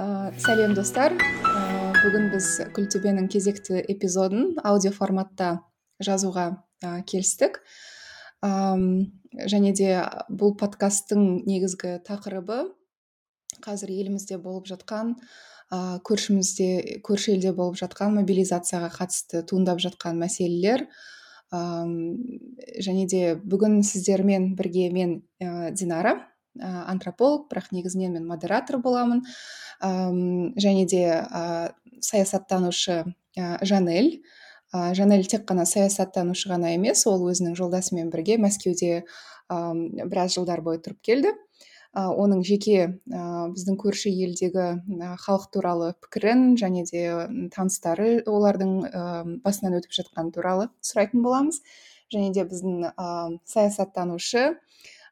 ә, сәлем достар. Ә, бүгін біз күлтөбенің кезекті эпизодын аудио форматта жазуға ә, келістік. Ә, және де бұл подкасттың негізгі тақырыбы қазір елімізде болып жатқан ә, көршімізде көрші елде болып жатқан мобилизацияға қатысты туындап жатқан мәселелер. Және де бүгін сіздермен бірге мен ә, динара. ә, антрополог бірақ негізінен мен модератор боламын және де саясаттанушы жанель. Жанель тек қана саясаттанушы ғана емес ол өзінің жолдасымен бірге мәскеуде біраз жылдар бойы тұрып келді. Оның жеке біздің көрші елдегі халық туралы пікірін және де таныстары олардың басынан өтіп жатқан туралы сұрайтын боламыз. Және де біздің саясаттанушы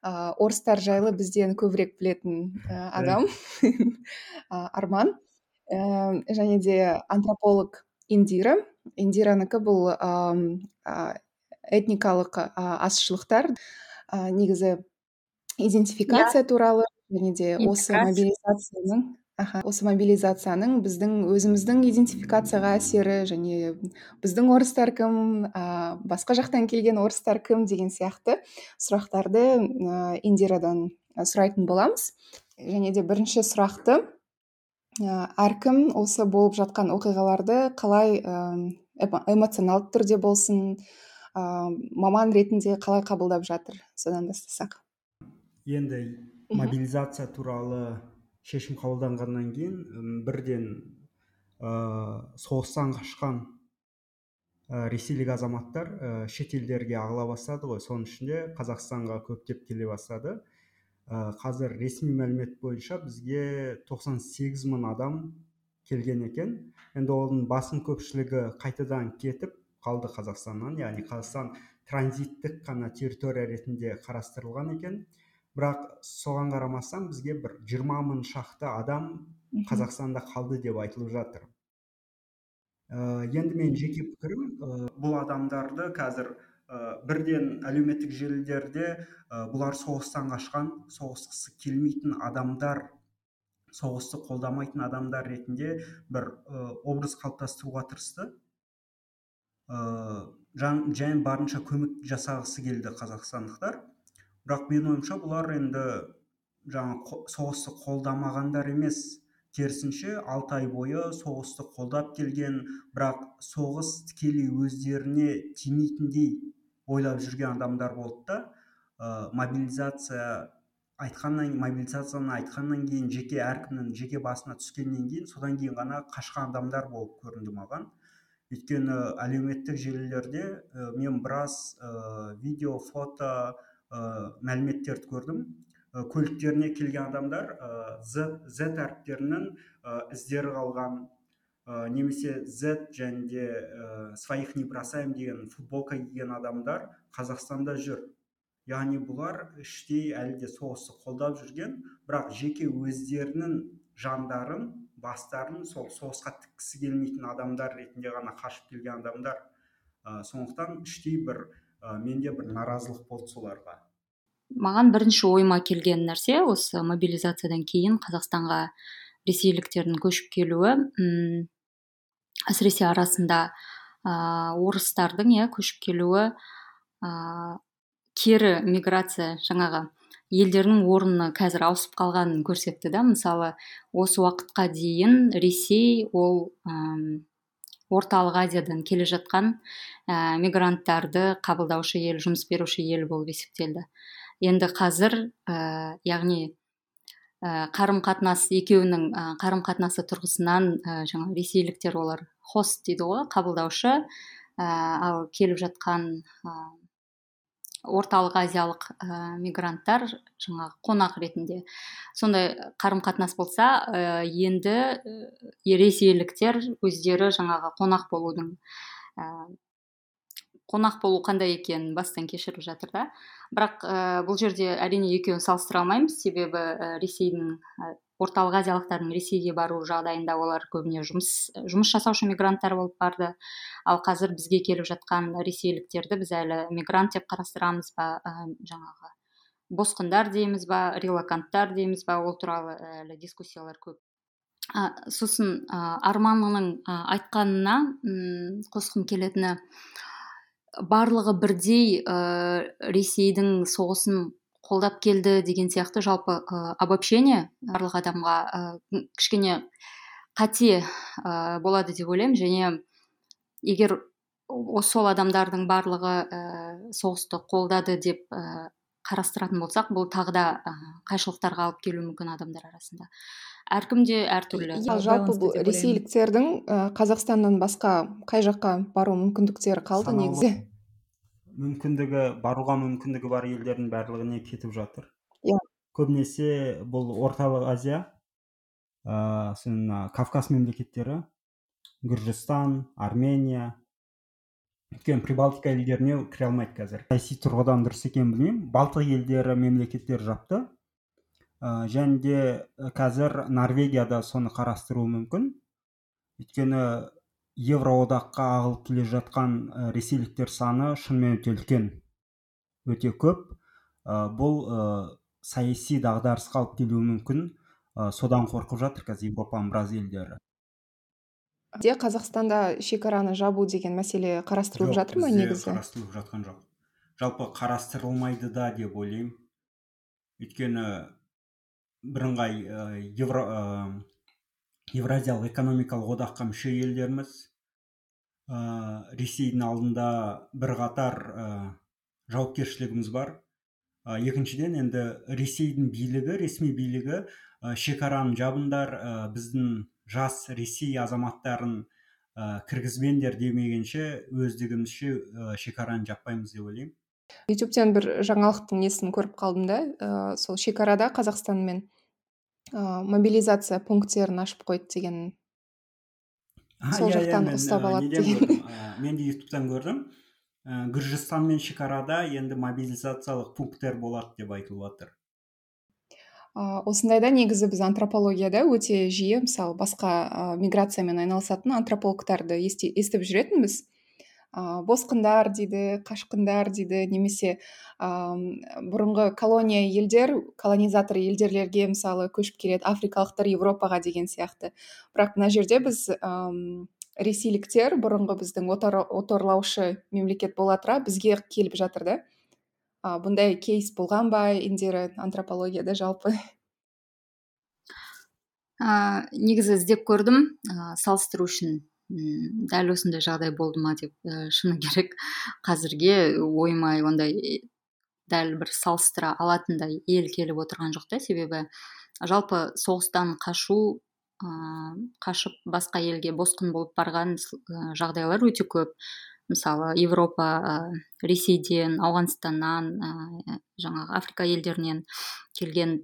ә, орыстар жайлы бізден көбірек білетін ә, адам арман. Ә, және де антрополог индира. Индиранікі бұл ә, этникалық ә, азшылықтар ә, негізі идентификация туралы және де осы мобилизацияның аха. Осы мобилизацияның біздің өзіміздің идентификацияға әсері және біздің орыстар кім ә, басқа жақтан келген орыстар кім деген сияқты сұрақтарды ә, индирадан сұрайтын боламыз. Және де бірінші сұрақты ә, әркім осы болып жатқан оқиғаларды қалай ә, эмоционалды түрде болсын ә, маман ретінде қалай қабылдап жатыр содан бастасақ. Енді мобилизация туралы шешім қабылданғаннан кейін бірден ә, соғыстан қашқан ә, ресейлік азаматтар ә, шетелдерге ағыла бастады ғой. Соның ішінде қазақстанға көптеп келе бастады. Ә, қазір ресми мәлімет бойынша бізге 98 мың адам келген екен. Енді оның басым көпшілігі қайтадан кетіп қалды қазақстаннан яғни қазақстан транзиттік қана территория ретінде қарастырылған екен. Бірақ соған қарамастан бізге бір жиырма мың шақты адам қазақстанда қалды деп айтылып жатыр. Ә, енді мен жеке пікірім ә, бұл адамдарды қазір ә, бірден әлеуметтік желілерде ә, бұлар соғыстан қашқан соғысқысы келмейтін адамдар соғысты қолдамайтын адамдар ретінде бір ә, образ қалыптастыруға тырысты. Ә, және барынша көмек жасағысы келді қазақстандықтар. Бірақ менің ойымша бұлар енді жаңа соғысты қолдамағандар емес. керісінше алты ай бойы соғысты қолдап келген бірақ соғыс тікелей өздеріне тимейтіндей ойлап жүрген адамдар болды да. Ә, мобилизация айтқаннан мобилизацияны айтқаннан кейін жеке әркімнің жеке басына түскеннен кейін содан кейін ғана қашқан адамдар болып көрінді маған. Өйткені әлеуметтік желілерде ә, мен біраз ә, видео фото мәліметтерді көрдім. Көліктеріне келген адамдар з з әріптерінің іздері қалған. Немесе z және де своих не бросаем деген футболка киген адамдар қазақстанда жүр. Яғни бұлар іштей әлі де соғысты қолдап жүрген бірақ жеке өздерінің жандарын бастарын сол соғысқа тіккісі келмейтін адамдар ретінде ғана қашып келген адамдар. Сондықтан іштей бір ә, менде бір наразылық болды соларға. Маған бірінші ойыма келген нәрсе осы мобилизациядан кейін қазақстанға ресейліктердің көшіп келуі м әсіресе арасында ә, орыстардың иә көшіп келуі ә, кері миграция жаңағы елдерінің орны қазір ауысып қалғанын көрсетті да. Мысалы осы уақытқа дейін ресей ол орталық азиядан келе жатқан ә, мигранттарды қабылдаушы ел жұмыс беруші ел болып есептелді. Енді қазір ә, яғни ә, қарым қатынас екеуінің ә, қарым қатынасы тұрғысынан ә, жаңа ресейліктер олар хост дейді ғой қабылдаушы ә, ал келіп жатқан орталық азиялық ә, мигранттар жаңағы қонақ ретінде. Сондай қарым қатынас болса ә, енді ә, ресейліктер өздері жаңағы қонақ болудың ә, қонақ болу қандай екенін бастан кешіріп жатыр да. Бірақ ә, бұл жерде әрине екеуін салыстыра алмаймыз. Себебі ресейдің орталық азиялықтардың ресейге бару жағдайында олар көбіне жұмыс жұмыс жасаушы мигранттар болып барды. Ал қазір бізге келіп жатқан ресейліктерді біз әлі мигрант деп қарастырамыз ба? Ә, жаңағы босқындар дейміз ба? Релаканттар дейміз ба? Ол туралы әлі дискуссиялар көп. А, сосын ә, арманның айтқанына қосқым келетіні барлығы бірдей ә, ресейдің соғысын қолдап келді деген сияқты жалпы ә, обобщение барлық адамға ә, кішкене қате ә, болады деп ойлаймын. Және егер сол адамдардың барлығы ә, соғысты қолдады деп ә, қарастыратын болсақ бұл тағы да ә, қайшылықтарға алып келуі мүмкін адамдар арасында. Әркімде әртүрлі. Иә жалпы бұл ресейліктердің ә, қазақстаннан басқа қай жаққа бару мүмкіндіктері қалды негізі? Мүмкіндігі баруға мүмкіндігі бар елдердің барлығына кетіп жатыр. Иә. Көбінесе бұл орталық азия ыыы кавказ мемлекеттері гүржістан армения өйткені прибалтика елдеріне кіре алмайды қазір. Саяси тұрғыдан дұрыс екенін білмеймін. Балтық елдері мемлекеттер жапты. Ә, және де қазір норвегияда соны қарастыруы мүмкін. Өйткені евроодаққа ағылып келе жатқан ә, ресейліктер саны шынымен өте үлкен. Өте көп. Ә, бұл ә, саяси дағдарысқа алып келуі мүмкін. Ә, содан қорқып жатыр қазір европаның біраз елдері. Де қазақстанда шекараны жабу деген мәселе қарастырылып жатыр ма негізі? қарастырылып жатқан жоқ. Жалпы қарастырылмайды да деп ойлаймын. Өйткені бірыңғай евро евразиялық экономикалық одаққа мүше елдерміз ә, ресейдің алдында бірқатар ә, жауапкершілігіміз бар. Ә, екіншіден енді ресейдің билігі ресми билігі ә, шекараны жабыңдар ә, біздің жас ресей азаматтарын ә, кіргізбеңдер демегенше өздігімізше ә, шекараны жаппаймыз деп ойлаймын. Ютубтен бір жаңалықтың несін көріп қалдым да ә, сол шекарада қазақстанмен ә, мобилизация пункттерін ашып қойды деген сол жақтан ұстап алады деген мен де ютубтан көрдім ә, гүржістанмен шекарада енді мобилизациялық пункттер болады деп айтылып жатыр ә, осындайда негізі біз антропологияда өте жиі мысалы басқа ә, миграциямен айналысатын антропологтарды естіп жүретінбіз ә, босқындар дейді қашқындар дейді немесе ә, бұрынғы колония елдер колонизатор елдерлерге мысалы көшіп келеді африкалықтар европаға деген сияқты. Бірақ мына жерде біз ә, ресейліктер бұрынғы біздің отар, оторлаушы мемлекет бола тұра бізге келіп жатыр да. Бұндай кейс болған ба индира антропологияда жалпы? Ә, негізі іздеп көрдім ә, салыстыру үшін. Дәл осындай жағдай болды ма деп ә, шыны керек. Қазірге ойыма ондай дәл бір салыстыра алатындай ел келіп отырған жоқ та себебі жалпы соғыстан қашу ә, қашып басқа елге босқын болып барған жағдайлар өте көп. Мысалы европа ә, ресейден ауғанстаннан ә, жаңағы африка елдерінен келген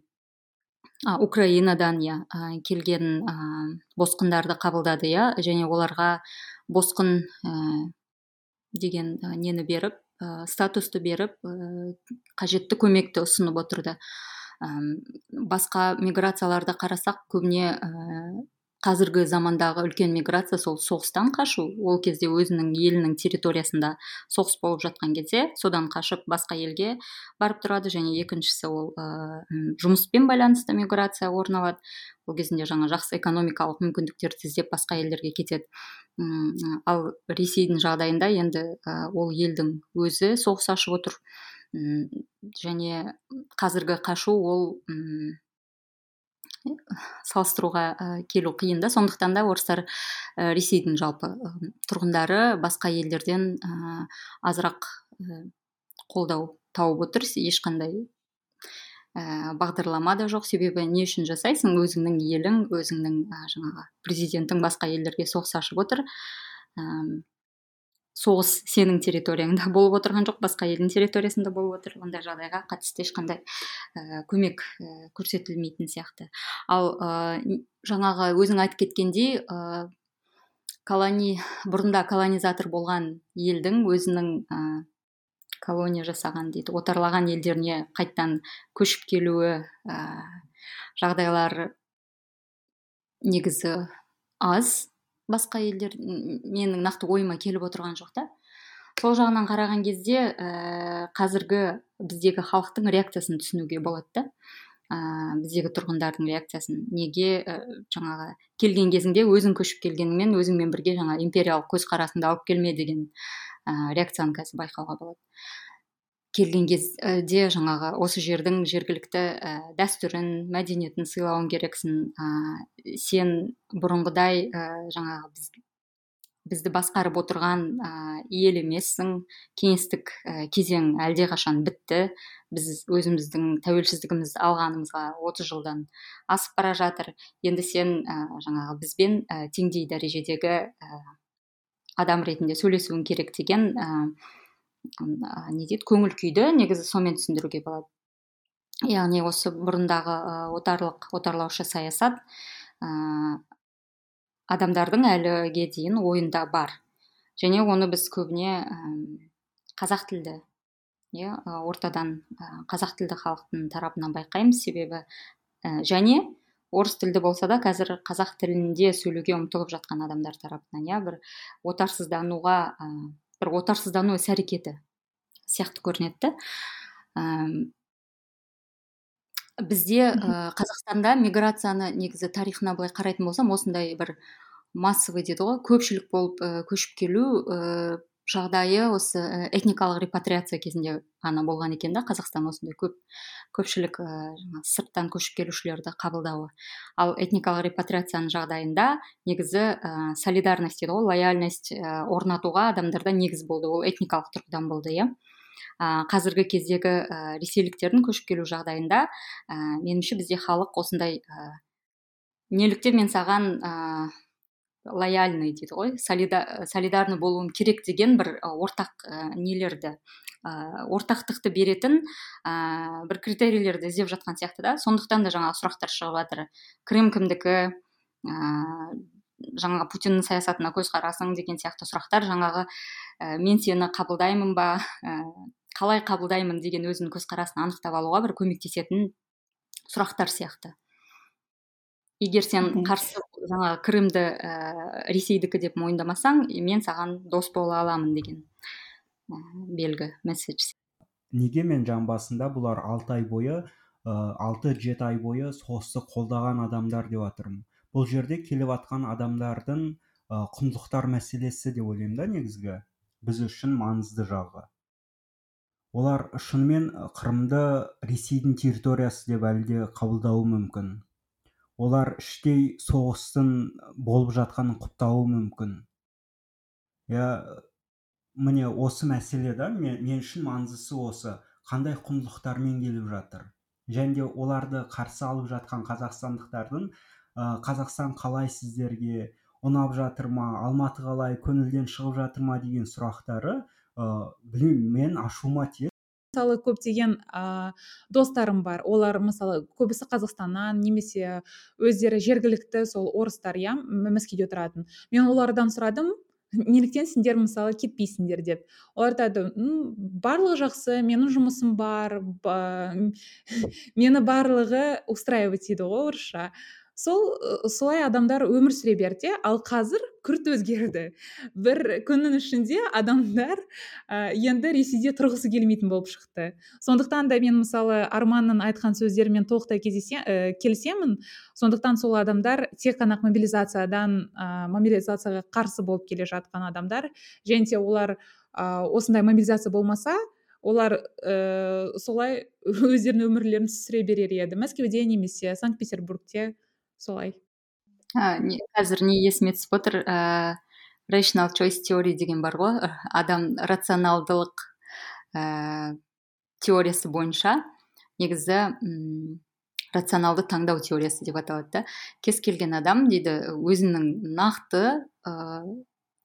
а, украинадан иә. Келген ә, босқындарды қабылдады иә. Және оларға босқын ә, деген нені беріп ә, статусты беріп ә, қажетті көмекті ұсынып отырды. Ә, басқа миграцияларды қарасақ көбіне қазіргі замандағы үлкен миграция сол соғыстан қашу. Ол кезде өзінің елінің территориясында соғыс болып жатқан кезде содан қашып басқа елге барып тұрады. Және екіншісі ол ә, жұмыспен байланысты миграция орын алады. Ол кезінде жаңа жақсы экономикалық мүмкіндіктерді іздеп басқа елдерге кетеді. Ал ресейдің жағдайында енді ол елдің өзі соғыс ашып отыр. Және қазіргі қашу ол салыстыруға ә, келу қиын да. Сондықтан да орыстар ә, ресейдің жалпы тұрғындары басқа елдерден азырақ қолдау тауып отыр. Ешқандай ә, бағдарлама да жоқ. Себебі не үшін жасайсың? Өзіңнің елің өзіңнің ә, жаңағы президентің басқа елдерге соғыс ашып отыр. Соғыс сенің территорияңда болып отырған жоқ басқа елдің территориясында болып отыр. Ондай жағдайға қатысты ешқандай ә, көмек ә, көрсетілмейтін сияқты. Ал ә, жаңағы өзің айтып кеткендей ә, колони бұрында колонизатор болған елдің өзінің ә, колония жасаған дейді отарлаған елдеріне қайттан көшіп келуі ә, жағдайлар негізі аз. Басқа елдер менің нақты ойыма келіп отырған жоқ та. Сол жағынан қараған кезде ә, қазіргі біздегі халықтың реакциясын түсінуге болады да ә, біздегі тұрғындардың реакциясын. Неге ә, жаңағы келген кезіңде өзің көшіп келгеніңмен өзіңмен бірге жаңа империялық көзқарасыңды алып келме деген ә, реакцияны қазір байқауға болады. Келген кезде жаңағы осы жердің жергілікті ә, дәстүрін мәдениетін сыйлауың керексің ә, сен бұрынғыдай ә, жаңағы біз, бізді басқарып отырған ә, ел емессің. Кеңестік ә, кезең әлдеқашан бітті. Біз өзіміздің тәуелсіздігімізді алғанымызға 30 жылдан асып бара жатыр. Енді сен ә, жаңағы бізбен ә, теңдей дәрежедегі ә, адам ретінде сөйлесуің керек деген не дейді көңіл күйді негізі сонымен түсіндіруге болады. Яғни осы бұрындағы отарлық отарлаушы саясат адамдардың әліге дейін ойында бар. Және оны біз көбіне қазақ тілді иә ортадан қазақ тілді халықтың тарапынан байқаймыз себебі және орыс тілді болса да қазір қазақ тілінде сөйлеуге ұмтылып жатқан адамдар тарапынан иә бір отарсыздануға бір отарсыздану іс әрекеті сияқты көрінеді бізде ә, қазақстанда миграцияны негізі тарихына былай қарайтын болсам осындай бір массовый дейді ғой көпшілік болып ә, көшіп келу ә, жағдайы осы этникалық репатриация кезінде ғана болған екен да қазақстан осындай көп көпшілік ә, сырттан көшіп келушілерді қабылдауы. Ал этникалық репатриацияның жағдайында негізі ә, солидарность дейді ғой лояльность ә, орнатуға адамдарда негіз болды. Ол этникалық тұрғыдан болды иә. Ә, қазіргі кездегі ә, ресейліктердің көшіп келу жағдайында ә, меніңше бізде халық осындай ә, неліктен мен саған лояльный дейді ғой солидарный болуым керек деген бір ортақ ә, нелерді ә, ортақтықты беретін ә, бір критерийлерді іздеп жатқан сияқты да. Сондықтан да жаңағы сұрақтар шығып жатыр. Крым кімдікі ә, жаңағы путиннің саясатына көзқарасың деген сияқты сұрақтар. Жаңағы ә, мен сені қабылдаймын ба? ә, қалай қабылдаймын? деген өзінің көзқарасын анықтап алуға бір көмектесетін сұрақтар сияқты. Егер сен қарсы жаңағы крымді ә, ресейдікі деп мойындамасаң мен саған дос бола аламын деген белгі месседж. Неге мен жан басында бұлар алты ай бойы алты жеті ай бойы соғысты қолдаған адамдар деп жатырмын бұл жерде келіп жатқан адамдардың ә, құндылықтар мәселесі деп ойлаймын да негізгі. Біз үшін маңызды жағы олар шынымен қырымды ресейдің территориясы деп әлі де қабылдауы мүмкін. Олар іштей соғыстың болып жатқанын құптауы мүмкін. Иә міне осы мәселе да мен, мен үшін маңыздысы осы. Қандай құндылықтармен келіп жатыр? Және де оларды қарсы алып жатқан қазақстандықтардың ә, қазақстан қалай сіздерге ұнап жатыр ма? Алматы қалай? Көңілден шығып жатыр ма? деген сұрақтары ә, білмеймін мен ашуыма тиеді мысалы көптеген ә, достарым бар. Олар мысалы көбісі қазақстаннан немесе өздері жергілікті сол орыстар иә мәскеуде тұратын. Мен олардан сұрадым неліктен сендер мысалы кетпейсіңдер деп. Олар айтады барлығы жақсы менің жұмысым бар ба, мені барлығы устраивать дейді ғой орысша сол солай адамдар өмір сүре берді ал қазір күрт өзгерді. Бір күннің ішінде адамдар ә, енді ресейде тұрғысы келмейтін болып шықты. Сондықтан да мен мысалы арманның айтқан сөздерімен толықтай кездесе, ә, келісемін. Сондықтан сол адамдар тек қана мобилизациядан ә, мобилизацияға қарсы болып келе жатқан адамдар. Және де олар ә, осындай мобилизация болмаса олар ә, солай өздерінің өмірлерін сүре берер еді. Мәскеуде немесе санкт петербургте солай. Не, қазір не есіме түсіп отыр ә, rational choice theory деген бар ғой. Адам рационалдылық ә, теориясы бойынша негізі м рационалды таңдау теориясы деп аталады да. Кез келген адам дейді өзінің нақты ә,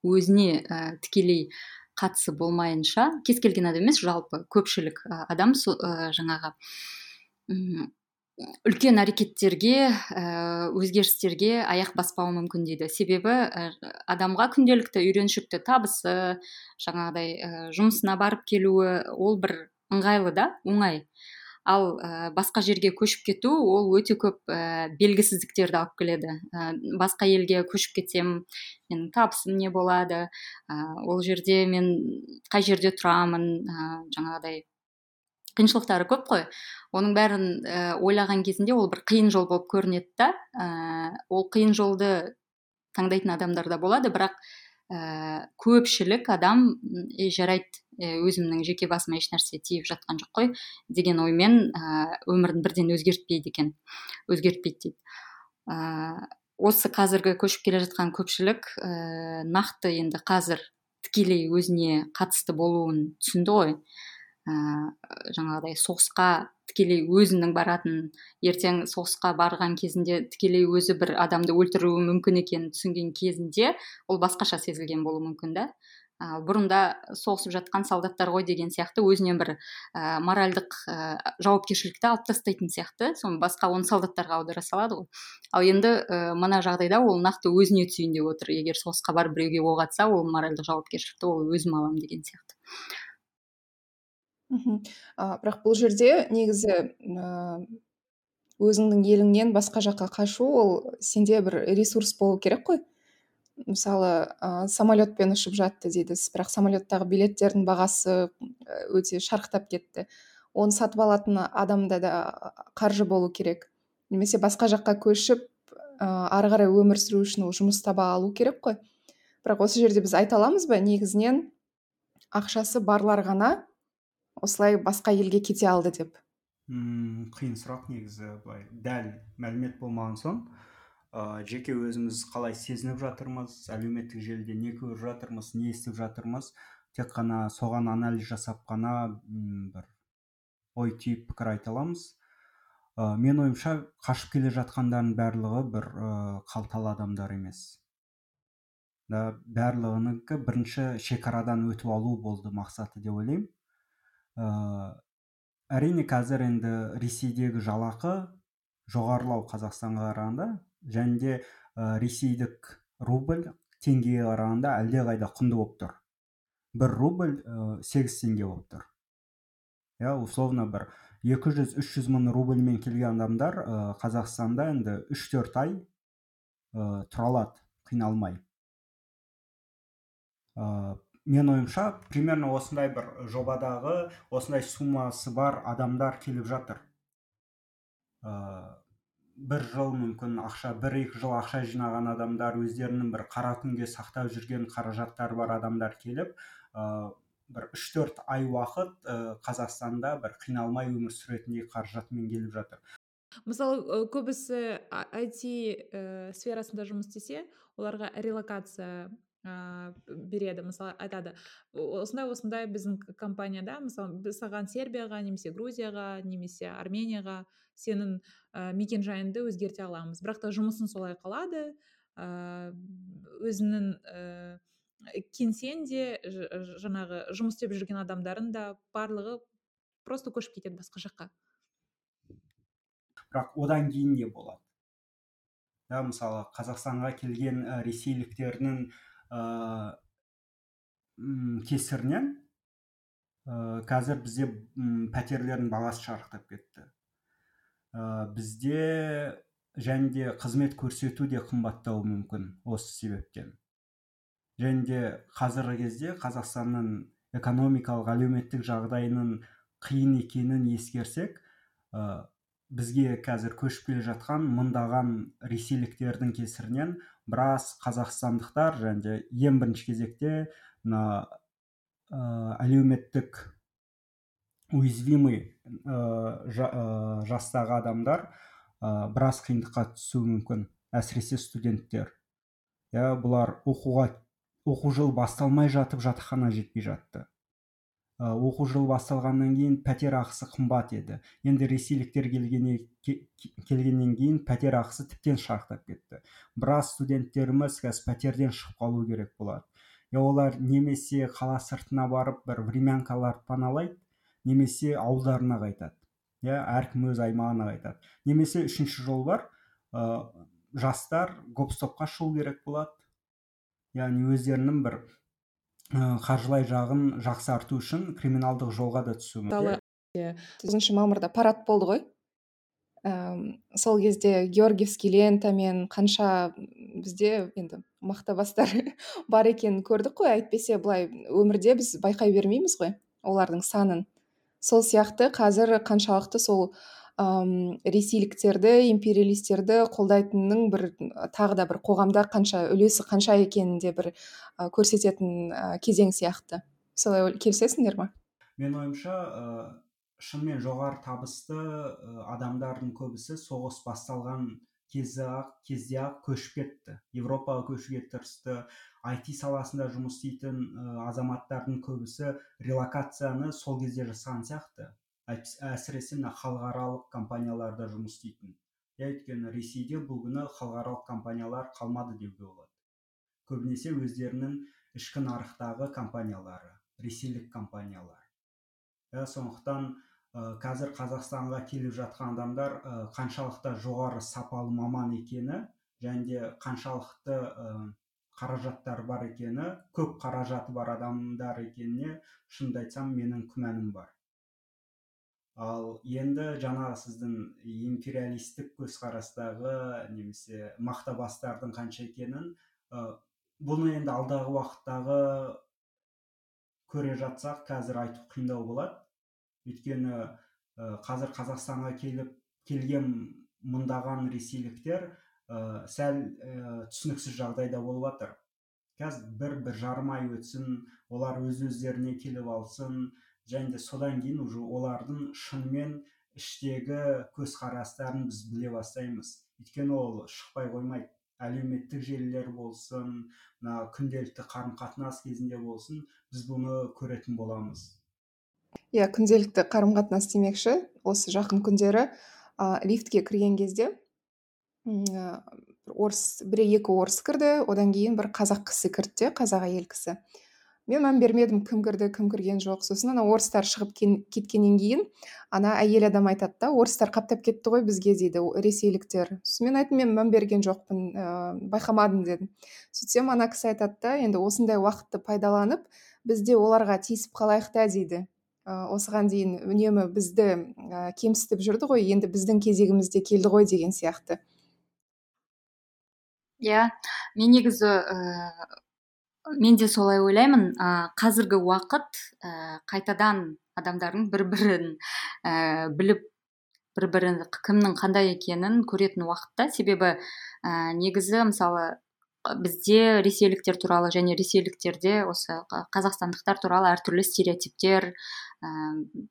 өзіне ә, тікелей қатысы болмайынша кез келген адам емес жалпы көпшілік адам ә, жаңағы үлкен әрекеттерге ә, өзгерістерге аяқ баспауы мүмкін дейді. Себебі ә, адамға күнделікті үйреншікті табысы жаңағыдай ә, жұмысына барып келуі ол бір ыңғайлы да оңай. Ал ә, басқа жерге көшіп кету ол өте көп ә, белгісіздіктерді алып келеді. Ә, басқа елге көшіп кетсем менің табысым не болады? Ә, ол жерде мен қай жерде тұрамын? Ә, жаңағыдай қиыншылықтары көп қой. Оның бәрін ә, ойлаған кезінде ол бір қиын жол болып көрінеді да. Ә, ол қиын жолды таңдайтын адамдар да болады бірақ ә, көпшілік адам е жарайды өзімнің жеке басыма ешнәрсе тиіп жатқан жоқ қой деген оймен ә, өмірін бірден өзгертпейді екен. Өзгертпейді дейді. Ә, осы қазіргі көшіп келе жатқан көпшілік ә, нақты енді қазір тікелей өзіне қатысты болуын түсінді ғой. Ә, жаңағыдай соғысқа тікелей өзінің баратын ертең соғысқа барған кезінде тікелей өзі бір адамды өлтіруі мүмкін екенін түсінген кезінде ол басқаша сезілген болуы мүмкін да. Ә, бұрында соғысып жатқан солдаттар ғой деген сияқты өзінен бір ә, моральдық ә, жауапкершілікті алып тастайтын сияқты. Соны басқа оны солдаттарға аудара салады ғой. Ал енді ә, мына жағдайда ол нақты өзіне түсейін деп отыр. Егер соғысқа барып біреуге оқ атса ол моральдық жауапкершілікті ол өзім аламын деген сияқты. Мхм бірақ бұл жерде негізі ыыы өзіңнің еліңнен басқа жаққа қашу ол сенде бір ресурс болу керек қой. Мысалы ә, самолетпен ұшып жатты дейді бірақ самолеттағы билеттердің бағасы өте шарықтап кетті. Оны сатып алатын адамда да қаржы болу керек. Немесе басқа жаққа көшіп ә, ары қарай өмір сүру үшін ол жұмыс таба алу керек қой. Бірақ осы жерде біз айта аламыз ба негізінен ақшасы барлар ғана осылай басқа елге кете алды деп. Мм қиын сұрақ негізі былай. Дәл мәлімет болмаған соң ә, жеке өзіміз қалай сезініп жатырмыз әлеуметтік желіде не көріп жатырмыз не естіп жатырмыз тек қана соған анализ жасап қана бір ой түйіп пікір айта аламыз. Ә, мен ойымша қашып келе жатқандардың барлығы бір ә, қалталы адамдар емес. Да барлығынікі бірінші шекарадан өтіп алу болды мақсаты деп ойлаймын. Ә, әрине қазір енді ресейдегі жалақы жоғарылау қазақстанға қарағанда және де ә, ресейдік рубль теңгеге қарағанда әлдеқайда құнды болып тұр. бір рубль сегіз ә, теңге болып тұр. Иә условно бір 200-300 мың рубльмен келген адамдар ә, қазақстанда енді 3-4 ай ә, тұра алады қиналмай. Мен ойымша примерно осындай бір жобадағы осындай суммасы бар адамдар келіп жатыр. Ә, бір жыл мүмкін ақша бір екі жыл ақша жинаған адамдар өздерінің бір қара күнге сақтап жүрген қаражаттары бар адамдар келіп ә, бір үш төрт ай уақыт ә, қазақстанда бір қиналмай өмір сүретіндей қаражатымен келіп жатыр. Мысалы көбісі IT ә, сферасында жұмыс істесе оларға релокация ыыы береді мысалы айтады осындай осындай біздің компанияда мысалы біз саған сербияға немесе грузияға немесе арменияға сенің ә, мекен жайыңды өзгерте аламыз бірақ та жұмысың солай қалады ыыы өзінің ііі кеңсең де жаңағы жұмыс істеп жүрген адамдардың да барлығы просто көшіп кетеді басқа жаққа. Бірақ одан кейін не болады? Да мысалы қазақстанға келген ресейліктердің ә, кесірінен ә, қазір бізде пәтерлердің бағасы шарықтап кетті. Ә, бізде және де қызмет көрсету де қымбаттауы мүмкін осы себептен. Және де қазіргі кезде қазақстанның экономикалық әлеуметтік жағдайының қиын екенін ескерсек ә, бізге қазір көшіп келе жатқан мыңдаған ресейліктердің кесірінен біраз қазақстандықтар және ең бірінші кезекте мына ә, әлеуметтік уязвимый жастағы адамдар ә, біраз қиындыққа түсуі мүмкін әсіресе студенттер. Иә бұлар оқуға оқу жылы басталмай жатып жатақхана жетпей жатты. Оқу жылы басталғаннан кейін пәтер ақысы қымбат еді. Енді ресейліктер келгенне, келгеннен кейін пәтер ақысы тіптен шарықтап кетті. Біраз студенттеріміз қазір пәтерден шығып қалу керек болады я олар немесе қала сыртына барып бір времянкаларды паналайды немесе ауылдарына қайтады. Иә әркім өз аймағына қайтады. Немесе үшінші жол бар. Ә, жастар гоп стопқа шығу керек болады. Яғни өздерінің бір қаржылай жағын жақсарту үшін криминалдық жолға да түсуі мүмкін тоғызыншы мамырда парад болды ғой. Ә, сол кезде георгиевский лентамен қанша бізде енді мақта бастар бар екенін көрдік қой. Әйтпесе былай өмірде біз байқай бермейміз ғой олардың санын. Сол сияқты қазір қаншалықты сол ым ресейліктерді империалистерді қолдайтынның бір тағы да бір қоғамда қанша үлесі қанша екенін де бір көрсететін кезең сияқты. Солай келісесіңдер ма? Менің ойымша ә, шынымен жоғары табысты адамдардың көбісі соғыс басталған кезде ақ кезде ақ көшіп кетті. Европаға көшуге тырысты IT саласында жұмыс істейтін азаматтардың көбісі релокацияны сол кезде жасаған сияқты. Әсіресе мына халықаралық компанияларда жұмыс істейтін. Иә өйткені ресейде бұл күні халықаралық компаниялар қалмады деуге болады. Көбінесе өздерінің ішкі нарықтағы компаниялары ресейлік компаниялар. Иә сондықтан ә, қазір қазақстанға келіп жатқан адамдар ә, қаншалықты жоғары сапалы маман екені және де қаншалықты ә, қаражаттары бар екені көп қаражаты бар адамдар екеніне шынымды айтсам менің күмәнім бар. Ал енді жаңағы сіздің империалистік көзқарастағы немесе мақтабастардың қанша екенін ә, бұны енді алдағы уақыттағы көре жатсақ қазір айту қиындау болады. Өйткені ә, қазір қазақстанға келіп келген мыңдаған ресейліктер ә, сәл ә, түсініксіз жағдайда болып жатыр қазір бір бір жарым ай өтсін олар өз өздеріне келіп алсын және де содан кейін уже олардың шынымен іштегі көзқарастарын біз біле бастаймыз. Өйткені ол шықпай қоймайды. Әлеуметтік желілер болсын мына күнделікті қарым қатынас кезінде болсын біз бұны көретін боламыз. Иә күнделікті қарым қатынас демекші. Осы жақын күндері ә, лифтке кірген кезде орыс бір екі орыс кірді. Одан кейін бір қазақ кісі кірді де қазақ әйел кісі. Мен мән бермедім кім кірді кім кірген жоқ. Сосын ана орыстар шығып кеткеннен кейін ана әйел адам айтады да орыстар қаптап кетті ғой бізге дейді ресейліктер. Сосын мен айттым мен мән берген жоқпын ыыы байқамадым дедім. Сөйтсем ана кісі айтады да енді осындай уақытты пайдаланып біз де оларға тиісіп қалайық та дейді. Ә, осыған дейін үнемі бізді ә, кемсітіп жүрді ғой енді біздің кезегіміз де келді ғой деген сияқты. Иә мен негізі мен де солай ойлаймын. Ә, қазіргі уақыт ә, қайтадан адамдардың бір бірін ә, біліп бір бірін кімнің қандай екенін көретін уақытта себебі ә, негізі мысалы бізде ресейліктер туралы және ресейліктерде осы қазақстандықтар туралы әртүрлі стереотиптер ә,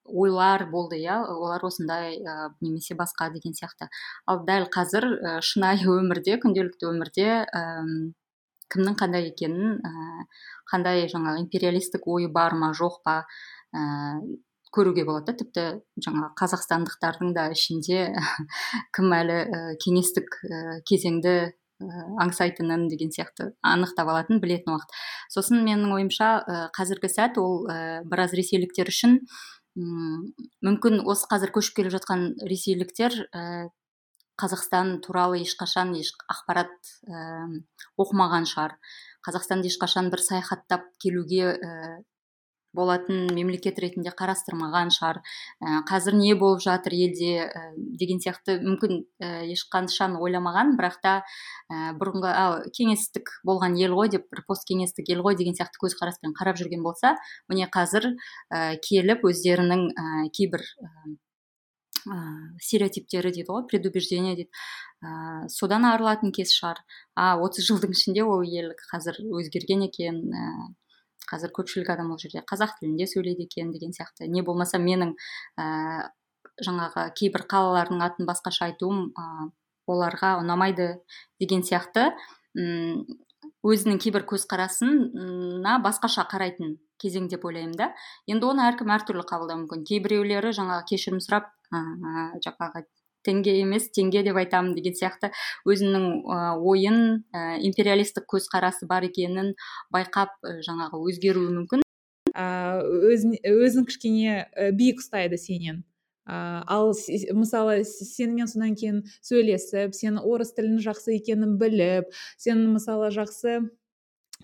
ойлар болды иә. Олар осындай ә, немесе басқа деген сияқты. Ал дәл қазір ә, шынайы өмірде күнделікті өмірде кімнің қандай екенін ә, қандай жаңағы империалистік ойы бар ма жоқ па ә, көруге болады да. Тіпті жаңағы қазақстандықтардың да ішінде кім әлі ә, кеңестік ә, кезеңді ә, аңсайтынын деген сияқты анықтап алатын білетін уақыт. Сосын менің ойымша ә, қазіргі сәт ол ә, біраз ресейліктер үшін мүмкін осы қазір көшіп келе жатқан ресейліктер қазақстан туралы ешқашан еш ақпарат ә, оқымаған шығар. Қазақстанды ешқашан бір саяхаттап келуге ә, болатын мемлекет ретінде қарастырмаған шығар. Ә, қазір не болып жатыр елде ә, деген сияқты мүмкін ә, ешқашан ойламаған бірақ та ә, бұрынғы ал кеңестік болған ел ғой деп бір посткеңестік ел ғой деген сияқты көзқараспен қарап жүрген болса міне қазір ә, келіп өздерінің ә, кейбір ыыы стереотиптері дейді ғой предубеждение дейді ыыы содан арылатын кез шығар а отыз жылдың ішінде ол ел қазір өзгерген екен ііі қазір көпшілік адам ол жерде қазақ тілінде сөйлейді екен деген сияқты. Не болмаса менің ііі жаңағы кейбір қалалардың атын басқаша айтуым ыыы оларға ұнамайды деген сияқты. М өзінің кейбір көзқарасына басқаша қарайтын кезең деп ойлаймын да. Енді оны әркім әртүрлі қабылдауы мүмкін. Кейбіреулері жаңағы кешірім сұрап жаңағы теңге емес теңге деп айтамын деген сияқты. Өзінің ойын империалистік көзқарасы бар екенін байқап жаңағы өзгеруі мүмкін. Өзін, өзін кішкене биік ұстайды сенен. Ә, ал мысалы сенімен содан кейін сөйлесіп сен орыс тілін жақсы екенін біліп сен мысалы жақсы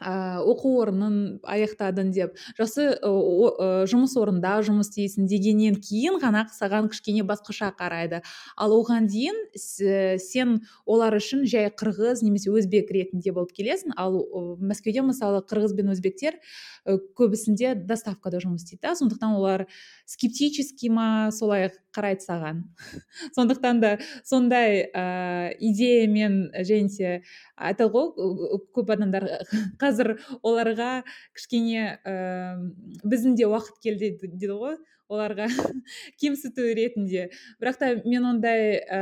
оқу орнын аяқтадың деп. Жақсы жұмыс орында жұмыс істейсің дегеннен кейін ғана саған кішкене басқаша қарайды. Ал оған дейін сен олар үшін жай қырғыз немесе өзбек ретінде болып келесің. Ал мәскеуде мысалы қырғыз бен өзбектер көбісінде доставкада жұмыс істейді да. Сондықтан олар скептический ма солай қарайды саған. Сондықтан да сондай ә, идеямен және айтады ғой көп адамдар қазір оларға кішкене ә, біздің де уақыт келді дейді ғой оларға кемсіту ретінде. Бірақ та мен ондай ә,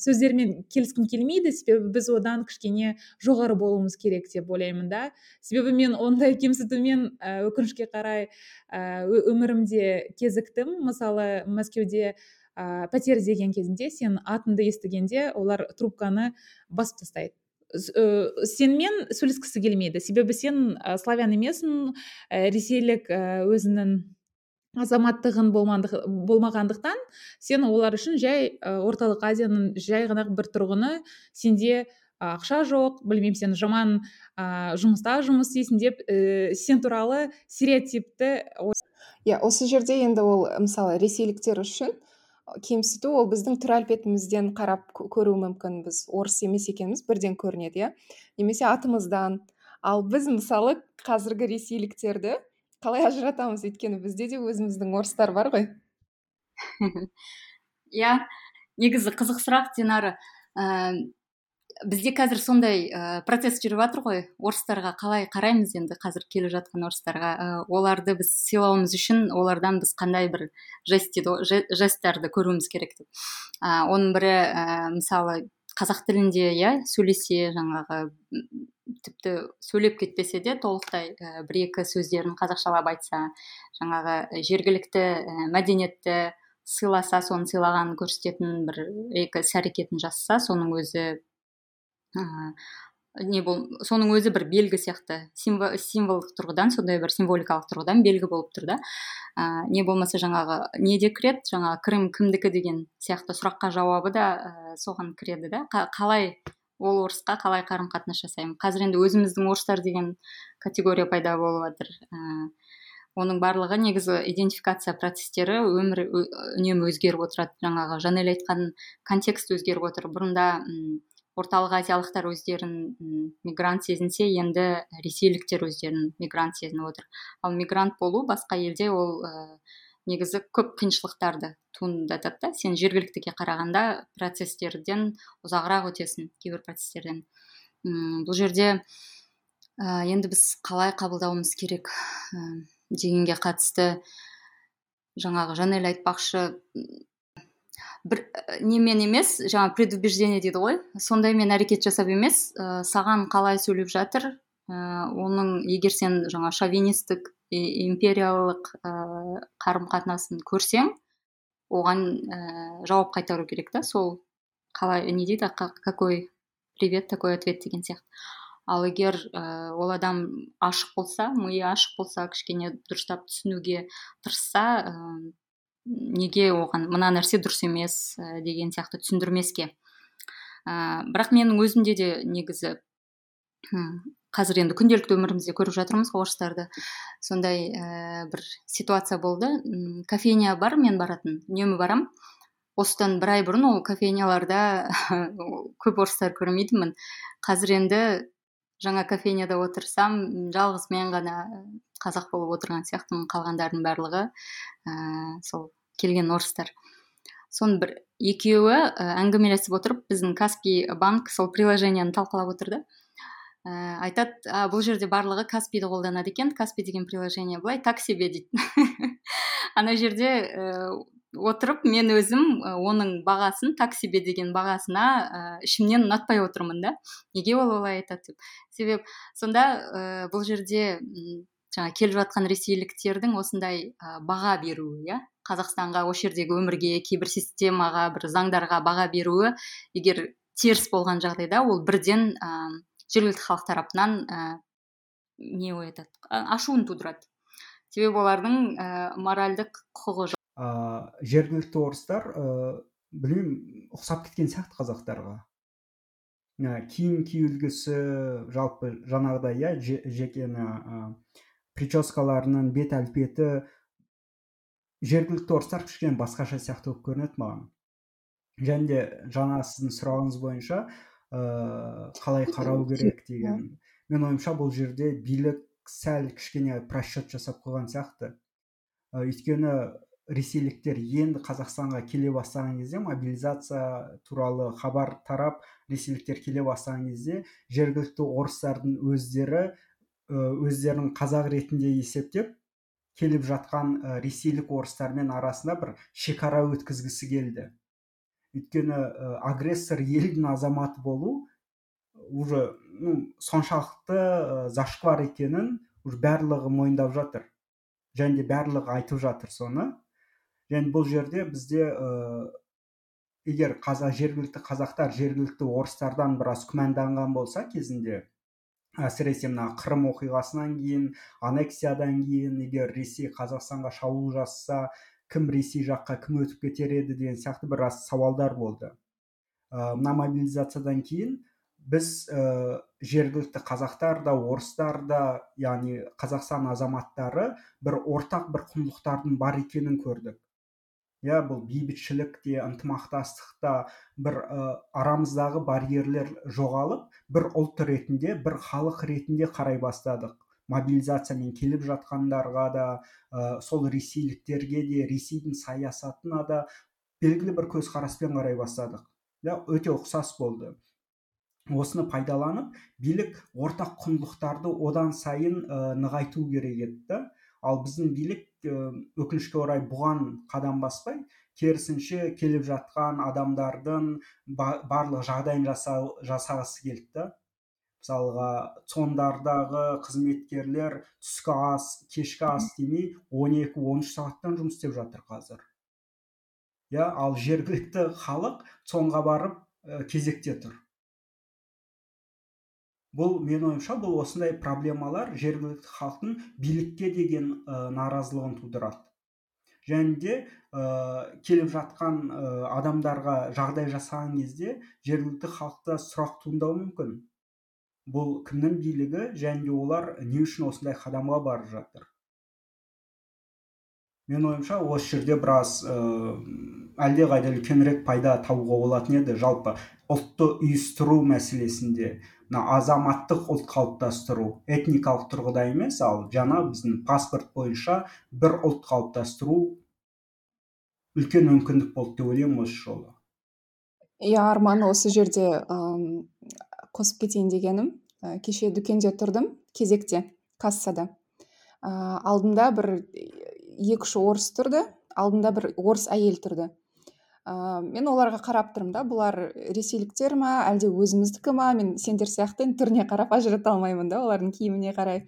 сөздермен келіскім келмейді себебі біз одан кішкене жоғары болуымыз керек деп ойлаймын да. Себебі мен ондай кемсітумен ә, өкінішке қарай ә, өмірімде кезіктім. Мысалы мәскеуде ә, пәтер іздеген кезінде сен атыңды естігенде олар трубканы басып тастайды. Ә, сенімен сөйлескісі келмейді. Себебі сен ә, славян емессің ә, ресейлік ә, өзінің азаматтығын болмағандықтан сен олар үшін жай орталық азияның жай ғана бір тұрғыны сенде ақша жоқ білмеймін сен жаман ә, жұмыста жұмыс істейсің деп ә, сен туралы стереотипті иә осы жерде енді ол мысалы ресейліктер үшін кемсіту ол біздің түр әлпетімізден қарап көруі мүмкін. Біз орыс емес екеніміз бірден көрінеді иә. Немесе атымыздан. Ал біз мысалы қазіргі ресейліктерді қалай ажыратамыз? Өйткені бізде де өзіміздің орыстар бар ғой. Иә негізі қызық сұрақ динара. Бізде қазір сондай ә, процесс жүріп жатыр ғой. Орыстарға қалай қараймыз енді қазір келе жатқан орыстарға? Ә, оларды біз сыйлауымыз үшін олардан біз қандай бір жест дейді ғой жесттарды көруіміз керек деп. Ә, оның бірі ә, мысалы қазақ тілінде иә сөйлесе жаңағы тіпті сөйлеп кетпесе де толықтай ә, бір екі сөздерін қазақшалап айтса жаңағы жергілікті ә, мәдениетті сыйласа соны сыйлағанын көрсететін бір екі іс әрекетін жасаса соның өзі не бол соның өзі бір белгі сияқты. Символдық тұрғыдан сондай бір символикалық тұрғыдан белгі болып тұр да. Ә, не болмаса жаңағы неде кіреді? Жаңағы крым кімдікі деген сияқты сұраққа жауабы да ә, соған кіреді да. Қалай ол орысқа қалай қарым қатынас жасаймын? Қазір енді өзіміздің орыстар деген категория пайда болып жатыр. Ә, оның барлығы негізі идентификация процестері өмір үнемі өзгеріп отырады. Жаңағы жанель айтқан контекст өзгеріп отыр. Бұрында орталық азиялықтар өздерін мигрант сезінсе енді ресейліктер өздерін мигрант сезініп отыр. Ал мигрант болу басқа елде ол ә, негізі көп қиыншылықтарды туындатады да. Сен жергіліктіге қарағанда процестерден ұзағырақ өтесің кейбір процестерден. М бұл жерде ә, енді біз қалай қабылдауымыз керек ә, дегенге қатысты жаңағы жанель айтпақшы бір э, немен емес жаңа предубеждение дейді ғой. Сондаймен әрекет жасап емес ә, саған қалай сөйлеп жатыр? Ә, оның егер сен жаңа шовинистік империялық ә, қарым қатынасын көрсең оған ә, жауап қайтару керек та. Сол қалай не дейді какой привет такой ответ деген сияқты. Ал егер ә, ол адам ашық болса миы ашық болса кішкене дұрыстап түсінуге тырысса неге оған мына нәрсе дұрыс емес ә, деген сияқты түсіндірмеске. Ә, бірақ менің өзімде де негізі қазір енді күнделікті өмірімізде көріп жатырмыз орыстарды. Сондай ә, бір ситуация болды. Кофейня бар мен баратын үнемі барам. Осыдан бір ай бұрын ол кофейняларда көп орыстар көрмейтінмін. Қазір енді жаңа кофейняда отырсам жалғыз мен ғана қазақ болып отырған сияқтымын қалғандардың барлығы. Ә, сол келген орыстар. Соның бір екеуі ә, әңгімелесіп отырып біздің каспи банк сол приложениені талқылап отырды ә, айтады а, бұл жерде барлығы каспиді қолданады екен каспи деген приложение былай так себе дейді. Ана жерде отырып мен өзім оның бағасын так себе деген бағасына ә, ішімнен ұнатпай отырмын да. Неге ол олай айтады деп? Себебі сонда ә, бұл жерде жаңа келіп жатқан ресейліктердің осындай ә, баға беруі иә қазақстанға осы жердегі өмірге кейбір системаға бір заңдарға баға беруі егер теріс болған жағдайда ол бірден ә, жергілікті халық тарапынан ә, не оятады ашуын тудырады. Себебі олардың ә, моральдық құқығы ә, жергілікті орыстар ә, білмеймін ұқсап кеткен сияқты қазақтарға. Киім кию үлгісі жалпы жаңағыдай иә жекені прическаларының бет әлпеті жергілікті орыстар кішкене басқаша сияқты болып көрінеді маған. Және де жаңа сіздің сұрағыңыз бойынша ыыы қалай қарау керек деген. Мен ойымша бұл жерде билік сәл кішкене просчет жасап қойған сияқты. Өйткені ресейліктер енді қазақстанға келе бастаған кезде мобилизация туралы хабар тарап ресейліктер келе бастаған кезде жергілікті орыстардың өздері өздерін қазақ ретінде есептеп келіп жатқан ресейлік орыстармен арасында бір шекара өткізгісі келді. Өйткені агрессор елдің азаматы болу уже ну соншалықты зашквар екенін уже барлығы мойындап жатыр. Және де барлығы айтып жатыр соны. Және бұл жерде бізде ә, егер қазақ жергілікті қазақтар жергілікті орыстардан біраз күмәнданған болса кезінде әсіресе мына қырым оқиғасынан кейін аннексиядан кейін егер ресей қазақстанға шабуыл жасаса кім ресей жаққа кім өтіп кетер еді деген сияқты біраз сауалдар болды. Мына мобилизациядан кейін біз ә, жергілікті қазақтар да орыстар да яғни қазақстан азаматтары бір ортақ бір құндылықтардың бар екенін көрдік. Иә бұл бейбітшілік те ынтымақтастық та бір ә, арамыздағы барьерлер жоғалып бір ұлт ретінде бір халық ретінде қарай бастадық. Мобилизациямен келіп жатқандарға да ә, сол ресейліктерге де ресейдің саясатына да белгілі бір көзқараспен қарай бастадық. Иә өте ұқсас болды. Осыны пайдаланып билік ортақ құндылықтарды одан сайын ә, нығайту керек еді ал біздің билік өкінішке орай бұған қадам баспай керісінше келіп жатқан адамдардың барлық жағдайын жасау, жасағысы келді да. Мысалға цондардағы қызметкерлер түскі ас кешкі ас демей 12-13 сағаттан жұмыс істеп жатыр қазір. Иә ал жергілікті халық цонға барып кезекте тұр. Бұл мен ойымша бұл осындай проблемалар жергілікті халықтың билікке деген ә, наразылығын тудырады. Және де ә, келіп жатқан ә, адамдарға жағдай жасаған кезде жергілікті халықта сұрақ туындауы мүмкін. Бұл кімнің билігі және де олар не үшін осындай қадамға барып жатыр? Мен ойымша осы жерде біраз ә, әлдеқайда үлкенірек пайда табуға болатын еді. Жалпы ұлтты үйістіру мәселесінде мына азаматтық ұлт қалыптастыру этникалық тұрғыда емес ал жаңа біздің паспорт бойынша бір ұлт қалыптастыру үлкен мүмкіндік болды деп ойлаймын осы жолы. Иә арман осы жерде қосып кетейін дегенім. Ә, кеше дүкенде тұрдым кезекте кассада. Ә, алдында бір екі үш орыс тұрды алдында бір орыс әйел тұрды. Ә, мен оларға қарап тұрмын да бұлар ресейліктер ма әлде өзіміздікі ма мен сендер сияқты түріне қарап ажырата алмаймын да олардың киіміне қарай.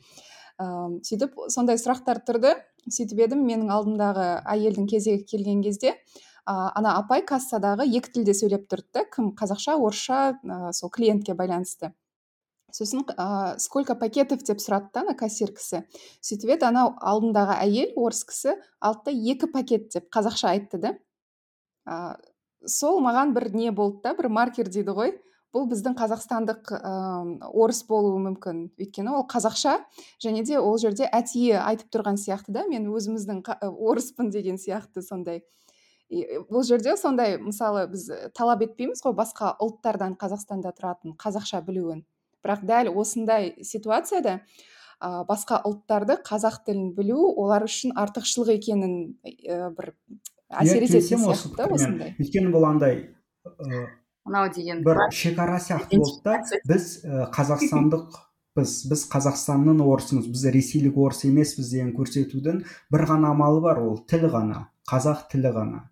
Ә, сөйтіп сондай сұрақтар тұрды. Сөйтіп едім менің алдымдағы әйелдің кезегі келген кезде ә, ана апай кассадағы екі тілде сөйлеп тұрды да кім қазақша орысша ә, сол клиентке байланысты. Сосын ә, сколько пакетов деп сұрады да ана кассир кісі. Сөйтіп еді анау алдындағы әйел орыс кісі алды да екі пакет деп қазақша айтты да. Ә, сол маған бір не болды да бір маркер дейді ғой. Бұл біздің қазақстандық ә, орыс болуы мүмкін. Өйткені ол қазақша және де ол жерде әтие айтып тұрған сияқты да мен өзіміздің орыспын деген сияқты сондай. Бұл жерде сондай мысалы біз талап етпейміз ғой басқа ұлттардан қазақстанда тұратын қазақша білуін. Бірақ дәл осындай ситуацияда ә, басқа ұлттарды қазақ тілін білу олар үшін артықшылық екенін ә, бір әсер ететін сияқты осындай. Өйткені бұл андай мынау деген бір шекара сияқты болды да біз қазақстандық біз біз қазақстанның орысымыз біз ресейлік орыс емеспіз деген көрсетудің бір ғана амалы бар. Ол тіл ғана қазақ тілі ғана.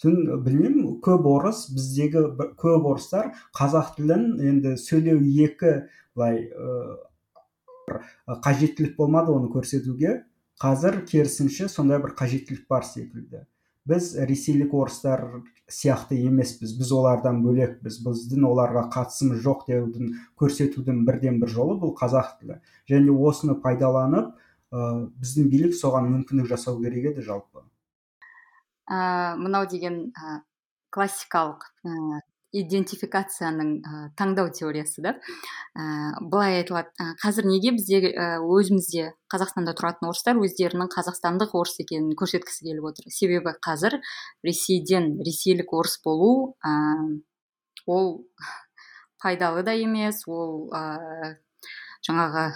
Сосын білмеймін көп орыс біздегі көп орыстар қазақ тілін енді сөйлеу екі былай қажеттілік болмады оны көрсетуге. Қазір керісінше сондай бір қажеттілік бар секілді. Біз ресейлік орыстар сияқты емеспіз. Біз олардан бөлекпіз. Біздің оларға қатысымыз жоқ деудің көрсетудің бірден бір жолы бұл қазақ тілі. Және осыны пайдаланып ә, біздің билік соған мүмкіндік жасау керек еді жалпы. Ә, мынау деген ә, классикалық идентификацияның ә, таңдау теориясы да? Ә, былай айтылады. Ә, қазір неге бізде ә, өзімізде қазақстанда тұратын орыстар өздерінің қазақстандық орыс екенін көрсеткісі келіп отыр. Себебі қазір ресейден ресейлік орыс болу ә, ол пайдалы да емес ол ә, жаңағы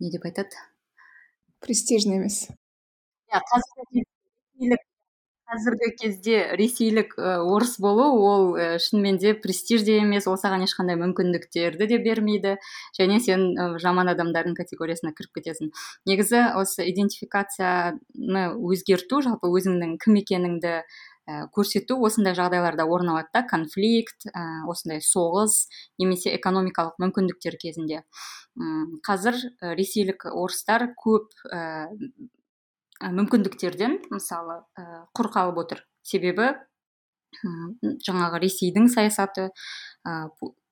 не деп айтады? Престижный емес. Иә қазіргі кезде ресейлік орыс болу ол ә, шынымен де престиж де емес ол саған ешқандай мүмкіндіктерді де бермейді. Және сен жаман адамдардың категориясына кіріп кетесің. Негізі осы идентификацияны өзгерту жалпы өзіңнің кім екеніңді көрсету осындай жағдайларда орын алады да. Конфликт осындай соғыс немесе экономикалық мүмкіндіктер кезінде. Қазір ресейлік орыстар көп мүмкіндіктерден мысалы ә, құр қалып отыр. Себебі жаңағы ресейдің саясаты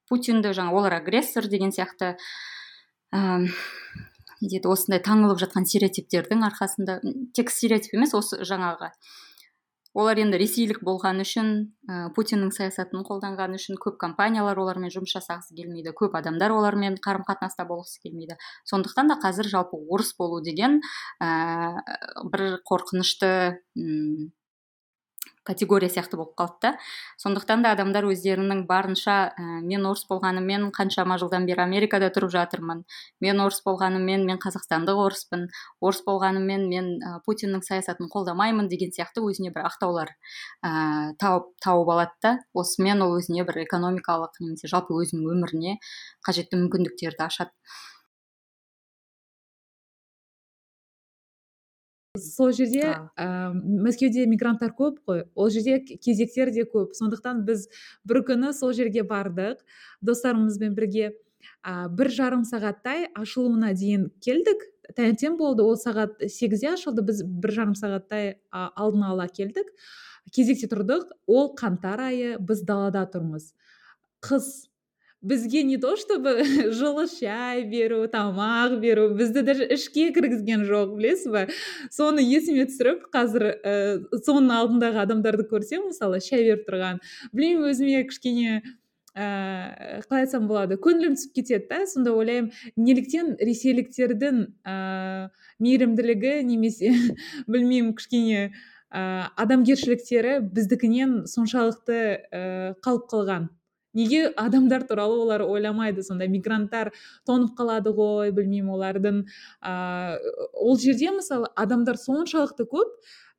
путинді жаңа олар агрессор деген сияқты ә, не дейді осындай таңылып жатқан стереотиптердің арқасында тек стереотип емес осы жаңағы олар енді ресейлік болған үшін ә, путиннің саясатын қолданған үшін көп компаниялар олармен жұмыс жасағысы келмейді көп адамдар олармен қарым қатынаста болғысы келмейді. Сондықтан да қазір жалпы орыс болу деген ә, бір қорқынышты категория сияқты болып қалды да. Сондықтан да адамдар өздерінің барынша ә, мен орыс болғаныммен қаншама жылдан бері америкада тұрып жатырмын. Мен орыс болғаныммен мен қазақстандық орыспын. Орыс болғаныммен мен ә, путиннің саясатын қолдамаймын деген сияқты өзіне бір ақтаулар ә, тауып тауып алады да. Осымен ол өзіне бір экономикалық немесе жалпы өзінің өміріне қажетті мүмкіндіктерді ашады. Сол жерде ә, мәскеуде мигранттар көп қой. Ол жерде кезектер де көп. Сондықтан біз бір күні сол жерге бардық. Достарымызбен бірге ә, бір жарым сағаттай ашылуына дейін келдік. Таңертең болды ол сағат сегізде ашылды. Біз бір жарым сағаттай алдын ала келдік. Кезекте тұрдық. Ол қаңтар айы біз далада тұрмыз. Қыс бізге не то чтобы жылы шай беру тамақ беру бізді даже ішке кіргізген жоқ білесіз ба? Соны есіме түсіріп қазір ә, соның алдындағы адамдарды көрсем мысалы шай беріп тұрған. Білмеймін өзіме кішкене ә, қалай айтсам болады көңілім түсіп кетеді да. Сонда ойлаймын неліктен ресейліктердің ә, мейірімділігі немесе білмеймін кішкене ә, адамгершіліктері біздікінен соншалықты ә, қалып қалған. Неге адамдар туралы олар ойламайды сонда? Мигранттар тоңып қалады ғой білмеймін олардың ә, ол жерде мысалы адамдар соншалықты көп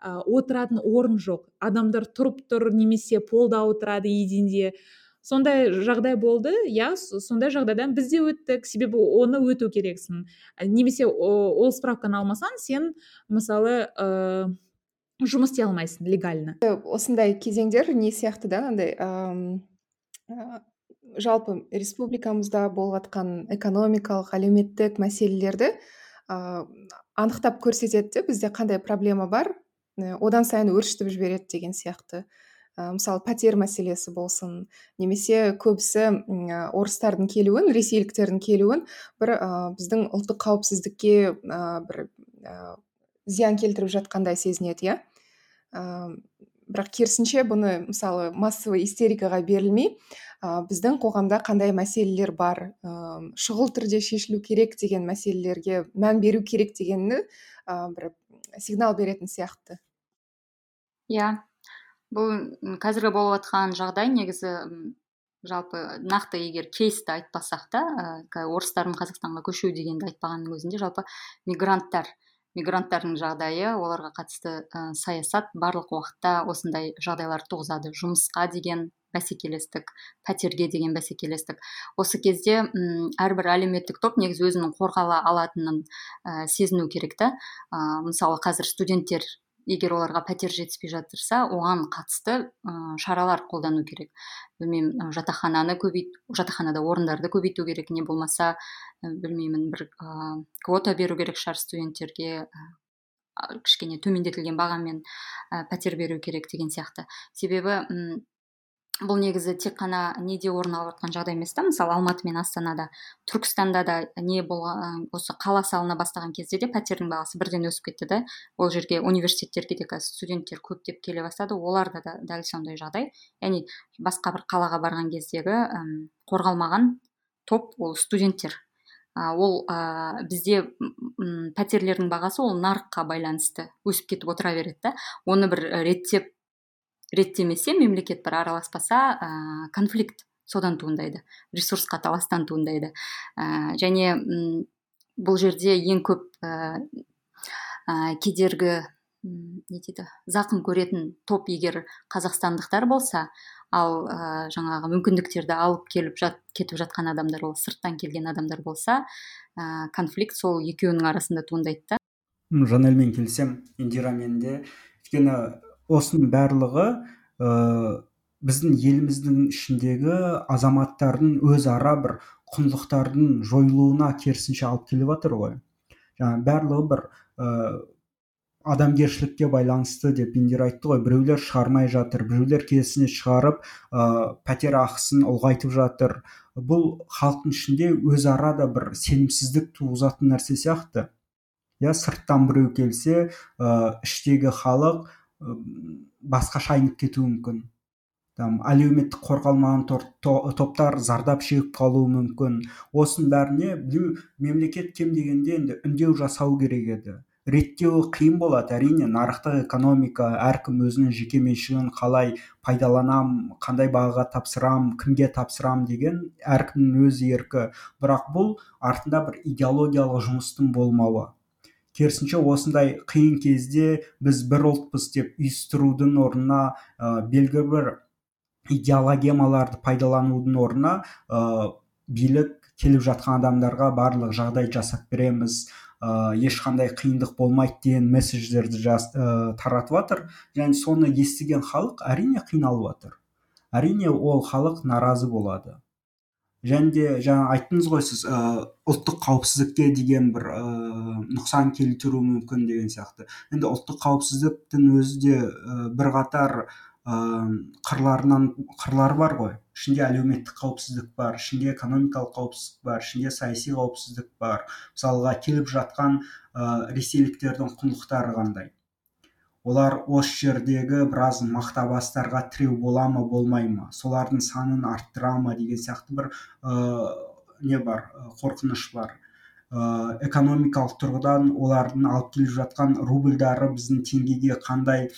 ә, отыратын орын жоқ. Адамдар тұрып тұр немесе полда отырады еденде. Сондай жағдай болды иә сондай жағдайдан біз де өттік. Себебі оны өту керексің. Немесе ол справканы алмасаң сен мысалы ә, жұмыс істей алмайсың легально. Осындай кезеңдер не сияқты да андай жалпы республикамызда болып жатқан экономикалық әлеуметтік мәселелерді ә, анықтап көрсетеді де бізде қандай проблема бар? Одан сайын өршітіп жібереді деген сияқты. Ә, мысалы пәтер мәселесі болсын немесе көбісі ә, орыстардың келуін ресейліктердің келуін бір ә, біздің ұлттық қауіпсіздікке ә, бір ә, зиян келтіріп жатқандай сезінеді иә? Бірақ керісінше бұны мысалы массовый истерикаға берілмей ә, біздің қоғамда қандай мәселелер бар? Ә, шұғыл түрде шешілу керек деген мәселелерге мән беру керек дегенні ә, бір сигнал беретін сияқты. Иә. Бұл қазіргі болып жатқан жағдай негізі жалпы нақты егер кейсті айтпасақ та ә, орыстардың қазақстанға көшуі дегенді айтпағанның өзінде жалпы мигранттар мигранттардың жағдайы оларға қатысты ә, саясат барлық уақытта осындай жағдайлар туғызады. Жұмысқа деген бәсекелестік пәтерге деген бәсекелестік. Осы кезде әрбір әлеуметтік топ негізі өзінің қорғала алатынын ә, сезіну керек та. Ә, мысалы қазір студенттер егер оларға пәтер жетіспей жатырса оған қатысты ә, шаралар қолдану керек. Білмеймін жатақхананы көбейт жатақханада орындарды көбейту керек не болмаса білмеймін бір ә, квота беру керек шығар студенттерге ә, кішкене төмендетілген бағамен ә, пәтер беру керек деген сияқты. Себебі бұл негізі тек қана неде орын алып жатқан жағдай емес та. Мысалы алматы мен астанада түркістанда да не болған осы қала салына бастаған кезде де пәтердің бағасы бірден өсіп кетті да. Ол жерге университеттерге де қазір студенттер көптеп келе бастады. Оларда да дәл сондай жағдай. Яғни басқа бір қалаға барған кездегі әм, қорғалмаған топ ол студенттер. Ол ә, бізде пәтерлердің бағасы ол нарыққа байланысты өсіп кетіп отыра береді да. Оны бір реттеп реттемесе мемлекет бір араласпаса ә, конфликт содан туындайды ресурсқа таластан туындайды. Ә, және м, бұл жерде ең көп ә, ә, кедергі не дейді зақым көретін топ егер қазақстандықтар болса ал ә, жаңағы мүмкіндіктерді алып келіп жат, кетіп жатқан адамдар ол сырттан келген адамдар болса ә, конфликт сол екеуінің арасында туындайды да. Жанелмен келісемін. Индирамен де өйткені осының барлығы ә, біздің еліміздің ішіндегі азаматтардың өзара бір құндылықтардың жойылуына керісінше алып келіп жатыр ғой. Жаңағы барлығы бір ә, адамгершілікке байланысты деп индира айтты ғой. Біреулер шығармай жатыр біреулер керісінше шығарып ә, пәтер ақысын ұлғайтып жатыр. Бұл халықтың ішінде өзара да бір сенімсіздік туғызатын нәрсе сияқты. Иә сырттан біреу келсе ә, іштегі халық басқаша айнып кетуі мүмкін. Там әлеуметтік қорғалмаған топтар зардап шегіп қалуы мүмкін. Осының бәріне мемлекет кем дегенде енді үндеу жасау керек еді. Реттеуі қиын болады әрине нарықтық экономика әркім өзінің жеке меншігін қалай пайдаланам қандай бағаға тапсырам кімге тапсырам деген әркімнің өз еркі. Бірақ бұл артында бір идеологиялық жұмыстың болмауы. Керісінше осындай қиын кезде біз бір ұлтпыз деп ұйыстырудың орнына ә, белгілі бір идеологемаларды пайдаланудың орнына ә, билік келіп жатқан адамдарға барлық жағдай жасап береміз. Ә, ешқандай қиындық болмайды деген месседждерді ә, таратып жатыр және соны естіген халық әрине қиналып жатыр әрине ол халық наразы болады. Және де жаңа айттыңыз ғой сіз ә, ұлттық қауіпсіздікке деген бір ә, нұқсан келтіруі мүмкін деген сияқты. Енді ұлттық қауіпсіздіктің өзі де ә, бірқатар ә, қырларынан қырлары бар ғой. Ішінде әлеуметтік қауіпсіздік бар ішінде экономикалық қауіпсіздік бар ішінде саяси қауіпсіздік бар. Мысалға келіп жатқан ә, ресейліктердің құндылықтары қандай? Олар осы жердегі біраз мақтабастарға тіреу бола ма болмай ма? солардың санын арттыра ма деген сияқты бір ә, не бар қорқыныш бар. Ә, экономикалық тұрғыдан олардың алып келіп жатқан рубльдары біздің теңгеге қандай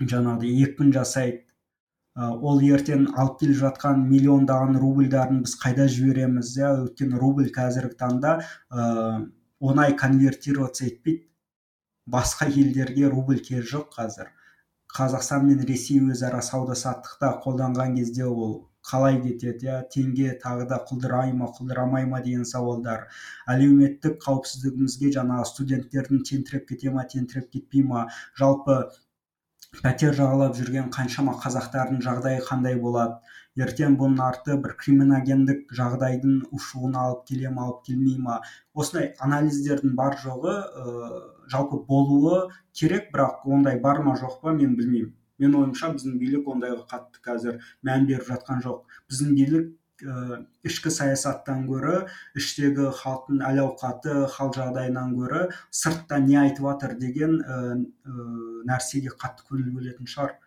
жаңағыдай екпін жасайды? Ол ертең алып келіп жатқан миллиондаған рубльдарын біз қайда жібереміз? иә өйткені рубль қазіргі таңда ә, оңай конвертироваться етпейді. Басқа елдерге рубль керегі жоқ қазір. Қазақстан мен ресей өзара сауда саттықта қолданған кезде ол қалай кетеді иә? Теңге тағы да құлдырай ма құлдырамай ма деген сауалдар. Әлеуметтік қауіпсіздігімізге жаңағы студенттердің тентіреп кете ма тентіреп кетпей ма? Жалпы пәтер жағалап жүрген қаншама қазақтардың жағдайы қандай болады? Ертең бұның арты бір криминогендік жағдайдың ушығуына алып келе ма алып келмей ма? Осындай анализдердің бар жоғы ә, жалпы болуы керек бірақ ондай бар ма жоқ па мен білмеймін. Мен ойымша біздің билік ондайға қатты қазір мән беріп жатқан жоқ. Біздің билік ә, ішкі саясаттан гөрі іштегі халықтың әл ауқаты хал жағдайынан гөрі сыртта не айтып жатыр деген ә, нәрсеге қатты көңіл бөлетін шығар. ә,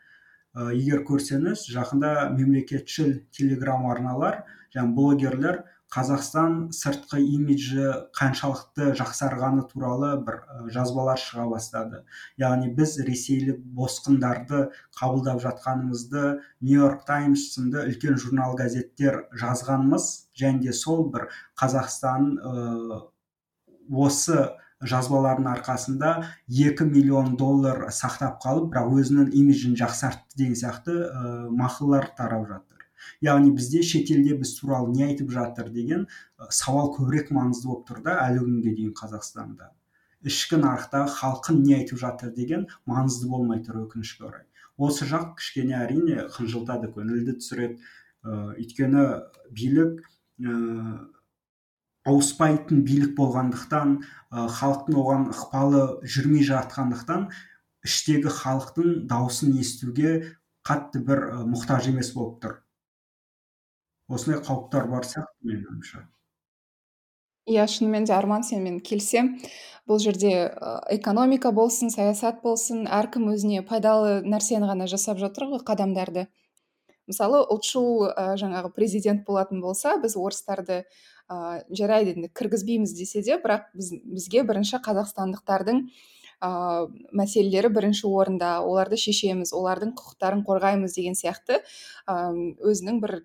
егер көрсеңіз жақында мемлекетшіл телеграм арналар жаңағы блогерлер қазақстан сыртқы имиджі қаншалықты жақсарғаны туралы бір жазбалар шыға бастады. Яғни біз ресейлік босқындарды қабылдап жатқанымызды нью йорк таймс сынды үлкен журнал газеттер жазғанымыз және де сол бір қазақстан ә, осы жазбалардың арқасында екі миллион доллар сақтап қалып бірақ өзінің имиджін жақсартты деген сияқты ә, мақалалар тарап жатыр. Яғни бізде шетелде біз туралы не айтып жатыр деген сауал көбірек маңызды болып тұр да әлі күнге дейін қазақстанда. Ішкі нарықтағы халқын не айтып жатыр деген маңызды болмай тұр өкінішке орай. Осы жақ кішкене әрине қынжылтады көңілді түсіреді. Ә, өйткені билік ауыспайтын билік болғандықтан халықтың оған ықпалы жүрмей жатқандықтан іштегі халықтың дауысын естуге қатты бір мұқтаж емес болып тұр. Осындай қауіптер бар сияқты менің ойымша. Иә шынымен де арман сенімен келісемін бұл жерде экономика болсын саясат болсын әркім өзіне пайдалы нәрсені ғана жасап жатыр ғой қадамдарды. Мысалы ұлтшыл жаңағы президент болатын болса біз орыстарды ә, жарайды енді кіргізбейміз десе де бірақ біз, бізге бірінші қазақстандықтардың ә, мәселелері бірінші орында. Оларды шешеміз олардың құқықтарын қорғаймыз деген сияқты ә, өзінің бір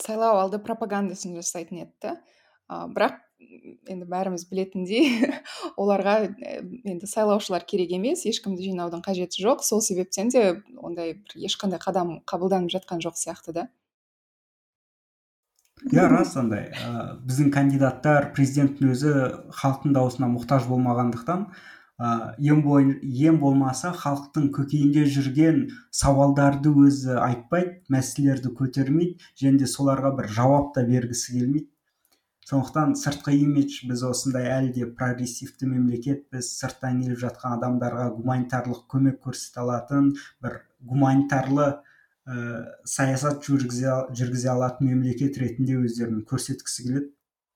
сайлау алды пропагандасын жасайтын еді. Ә, бірақ енді бәріміз білетіндей оларға енді сайлаушылар керек емес ешкімді жинаудың қажеті жоқ. Сол себептен де ондай бір ешқандай қадам қабылданып жатқан жоқ сияқты да. Иә рас андай ә, біздің кандидаттар президенттің өзі халықтың дауысына мұқтаж болмағандықтан ә, ең, бой, ең болмаса халықтың көкейінде жүрген сауалдарды өзі айтпайды мәселелерді көтермейді және де соларға бір жауап та бергісі келмейді. Сондықтан сыртқы имидж біз осындай әлі де прогрессивті мемлекетпіз сырттан келіп жатқан адамдарға гуманитарлық көмек көрсете алатын бір гуманитарлы ә, саясат жүргізе, жүргізе алатын мемлекет ретінде өздерін көрсеткісі келеді.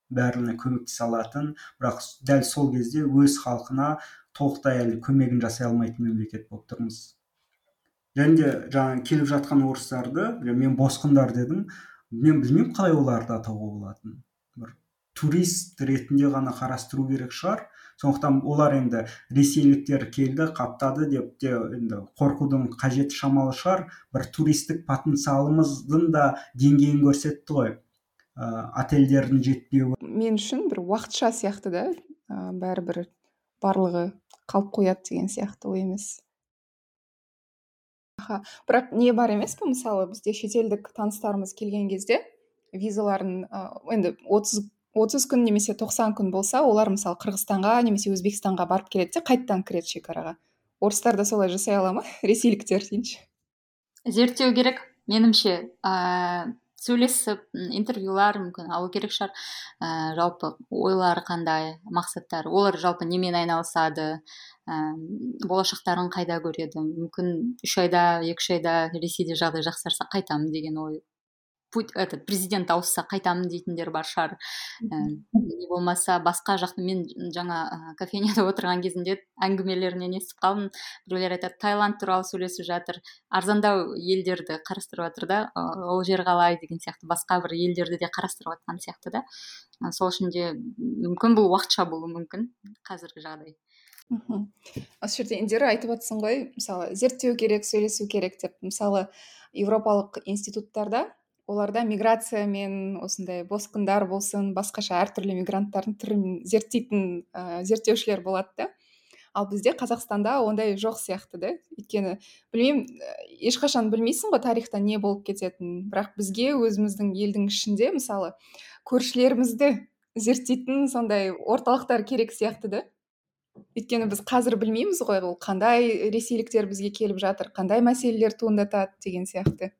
Бәріне көмектесе алатын. Бірақ дәл сол кезде өз халқына толықтай әлі көмегін жасай алмайтын мемлекет болып тұрмыз. Және де жаңағы келіп жатқан орыстарды мен босқындар дедім. Мен білмеймін қалай оларды атауға болатынын. Турист ретінде ғана қарастыру керек шығар. Сондықтан олар енді ресейліктер келді қаптады деп те енді қорқудың қажеті шамалы шығар. бір туристік потенциалымыздың да деңгейін көрсетті ғой ә, отельдердің жетпеуі. Мен үшін бір уақытша сияқты да ә, бәрібір барлығы қалып қояды деген сияқты ой емес. Аха бірақ не бар емес пе мысалы бізде шетелдік таныстарымыз келген кезде визаларын ә, енді отыз отыз күн немесе тоқсан күн болса олар мысалы қырғызстанға немесе өзбекстанға барып келеді де қайтадан кіреді шекараға. Орыстар да солай жасай ала ма? Ресейліктер дейінші. Зерттеу керек меніңше ә, сөйлесіп интервьюлар мүмкін алу керек шығар. Ә, жалпы ойлары қандай мақсаттары олар жалпы немен айналысады? Ә, болашақтарын қайда көреді мүмкін үш айда екі үш айда ресейде жағдай жақсарса қайтамын деген ой этот президент ауысса қайтамын дейтіндер бар шығар. Ә, не болмаса басқа жақта мен жаңа ә, кофейняда отырған кезінде әңгімелерінен естіп қалдым. Біреулер айтады таиланд туралы сөйлесіп жатыр арзандау елдерді қарастырып жатыр да ол жер қалай деген сияқты басқа бір елдерді де қарастырып жатқан сияқты да. Сол үшін де мүмкін бұл уақытша болуы мүмкін қазіргі жағдай. Мхм. Осы жерде индира айтып ғой мысалы зерттеу керек сөйлесу керек деп. Мысалы еуропалық институттарда оларда миграция мен осындай босқындар болсын басқаша әртүрлі мигранттардың түрін зерттейтін ә, зерттеушілер болады да. Ал бізде қазақстанда ондай жоқ сияқты да. Өйткені білмеймін ешқашан білмейсің ғой тарихта не болып кететінін. Бірақ бізге өзіміздің елдің ішінде мысалы көршілерімізді зерттейтін сондай орталықтар керек сияқты да. Өйткені біз қазір білмейміз ғой ол қандай ресейліктер бізге келіп жатыр қандай мәселелер туындатады деген сияқты.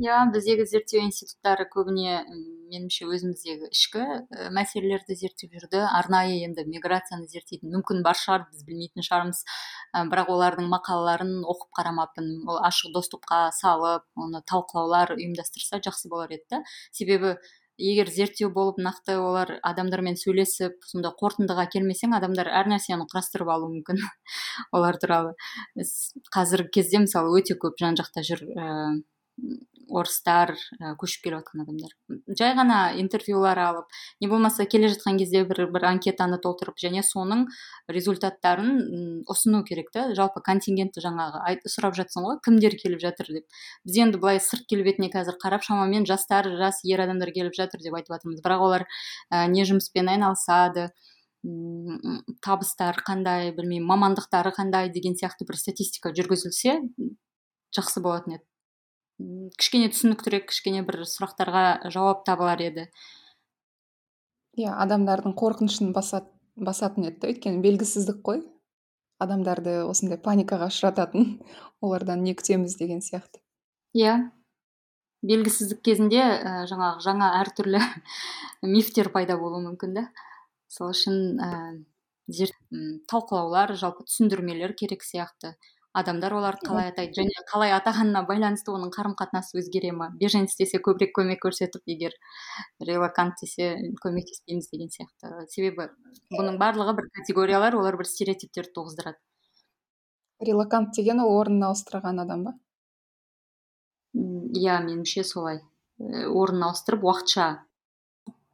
Иә біздегі зерттеу институттары көбіне меніңше өзіміздегі ішкі ә, мәселелерді зерттеп жүрді. Арнайы енді миграцияны зерттейтін мүмкін бар шығар біз білмейтін шығармыз. Ә, бірақ олардың мақалаларын оқып қарамаппын. Ол ашық доступқа салып оны талқылаулар ұйымдастырса жақсы болар еді себебі егер зерттеу болып нақты олар адамдармен сөйлесіп сонда қорытындыға келмесең адамдар әр нәрсені құрастырып алуы мүмкін олар туралы. Қазіргі кезде мысалы өте көп жан жақта жүр орыстар ә, көшіп келіп жатқан адамдар. Жай ғана интервьюлар алып не болмаса келе жатқан кезде бір бір анкетаны толтырып және соның результаттарын ұсыну керек та жалпы контингентті жаңағы сұрап жатсың ғой кімдер келіп жатыр деп. Біз енді былай сырт келбетіне қазір қарап шамамен жастар жас ер адамдар келіп жатыр деп айтып жатырмыз. Бірақ олар ә, не жұмыспен айналысады табыстар қандай білмеймін мамандықтары қандай деген сияқты бір статистика жүргізілсе жақсы болатын еді. Кішкене түсініктірек кішкене бір сұрақтарға жауап табылар еді. Иә адамдардың қорқынышын басат, басатын еді да өйткені белгісіздік қой. Адамдарды осындай паникаға ұшырататын олардан не күтеміз деген сияқты. Иә. Белгісіздік кезінде ә, жаңағы жаңа әртүрлі мифтер пайда болуы мүмкін да. Сол үшін ә, талқылаулар жалпы түсіндірмелер керек сияқты. Адамдар оларды қалай атайды және қалай атағанына байланысты оның қарым қатынасы өзгере ма беженец десе көбірек көмек көрсетіп егер релакант десе көмектеспейміз деген сияқты. Себебі бұның барлығы бір категориялар олар бір стереотиптерді туғыздырады релакант деген ол орнын ауыстырған адам ба? Иә меніңше солай. Э, орнын ауыстырып уақытша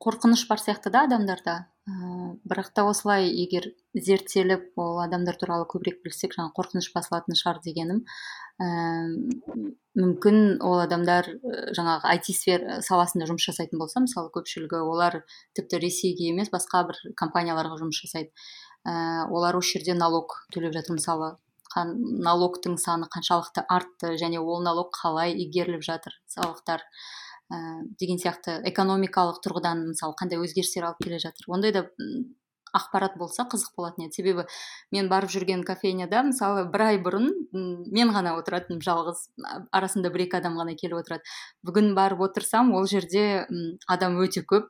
қорқыныш бар сияқты да адамдарда. Ыыы бірақ та осылай егер зерттеліп ол адамдар туралы көбірек білсек жаңа қорқыныш басылатын шығар дегенім. Ііі мүмкін ол адамдар жаңағы айти сфера саласында жұмыс жасайтын болса мысалы көпшілігі олар тіпті ресейге емес басқа бір компанияларға жұмыс жасайды. Ііі олар осы жерде налог төлеп жатыр. Мысалы налогтың саны қаншалықты артты және ол налог қалай игеріліп жатыр салықтар. Ә, деген сияқты экономикалық тұрғыдан мысалы қандай өзгерістер алып келе жатыр. Ондай да ақпарат болса қызық болатын еді. Себебі мен барып жүрген кофейняда мысалы бір ай бұрын мен ғана отыратынмын жалғыз арасында бір екі адам ғана келіп отырады. Бүгін барып отырсам ол жерде адам өте көп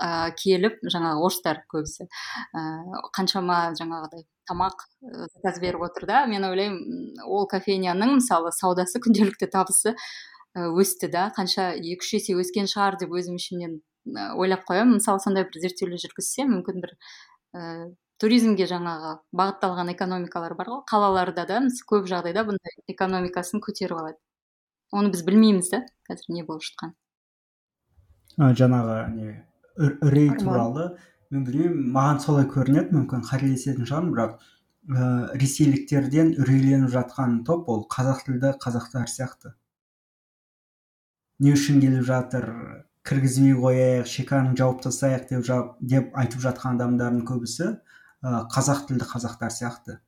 ә, келіп жаңағы орыстар көбісі. Ә, қаншама жаңағыдай тамақ заказ беріп отыр да мен ойлаймын ол кофейняның мысалы саудасы күнделікті табысы өсті да. Қанша екі үш есе өскен шығар деп өзім ішімнен ойлап қоямын. Мысалы сондай бір зерттеулер жүргізсе мүмкін бір ә, туризмге жаңағы бағытталған экономикалар бар ғой. Қалаларда да көп жағдайда бұндай экономикасын көтеріп алады. Оны біз білмейміз да қазір не болып жатқанын жаңағы не үрей туралы. Мен білмеймін маған солай көрінеді. Мүмкін қателесетін шығармын бірақ ә, ресейліктерден үрейленіп жатқан топ ол қазақ тілді қазақтар сияқты. Не үшін келіп жатыр кіргізбей қояйық шекараны жауып тастайық деп деп айтып жатқан адамдардың көбісі қазақ тілді қазақтар сияқты.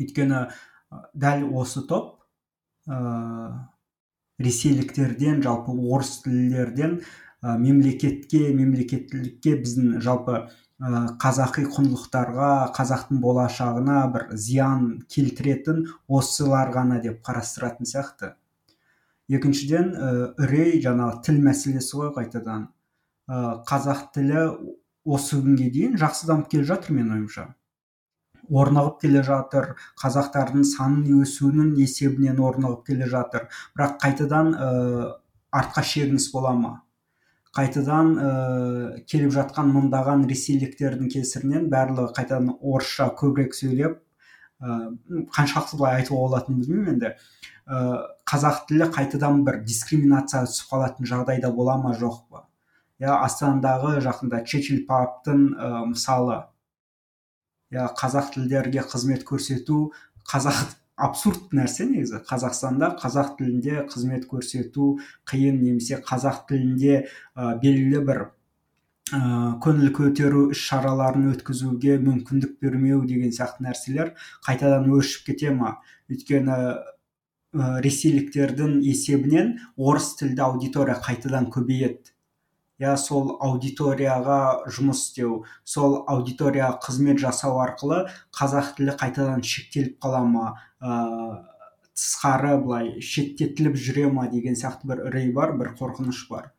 Өйткені дәл осы топ ә, ресейліктерден жалпы орыс тілділерден ә, мемлекетке мемлекеттілікке біздің жалпы ә, қазақи құндылықтарға қазақтың болашағына бір зиян келтіретін осылар ғана деп қарастыратын сияқты. Екіншіден үрей жаңағы тіл мәселесі ғой қайтадан. Қазақ тілі осы күнге дейін жақсы дамып келе жатыр менің ойымша. Орнығып келе жатыр қазақтардың санының өсуінің есебінен орнығып келе жатыр. Бірақ қайтадан ә, артқа шегініс бола ма? Қайтадан ә, келіп жатқан мыңдаған ресейліктердің кесірінен барлығы қайтадан орысша көбірек сөйлеп ә, қаншалықты былай айтуға болатынын білмеймін енді. Ә, қазақ тілі қайтадан бір дискриминация түсіп қалатын жағдайда бола ма жоқ па? Иә астанадағы жақында чечил пабтың ә, мысалы иә қазақ тілдерге қызмет көрсету қазақ абсурд нәрсе негізі. Қазақстанда қазақ тілінде қызмет көрсету қиын немесе қазақ тілінде ә, белгілі бір ә, көңіл көтеру іс шараларын өткізуге мүмкіндік бермеу деген сияқты нәрселер қайтадан өршіп кете ма? Өйткені ресейліктердің есебінен орыс тілді аудитория қайтадан көбейеді. Иә сол аудиторияға жұмыс істеу сол аудиторияға қызмет жасау арқылы қазақ тілі қайтадан шектеліп қала ма ә, тысқары былай шеттетіліп жүре ма деген сияқты бір үрей бар бір қорқыныш бар.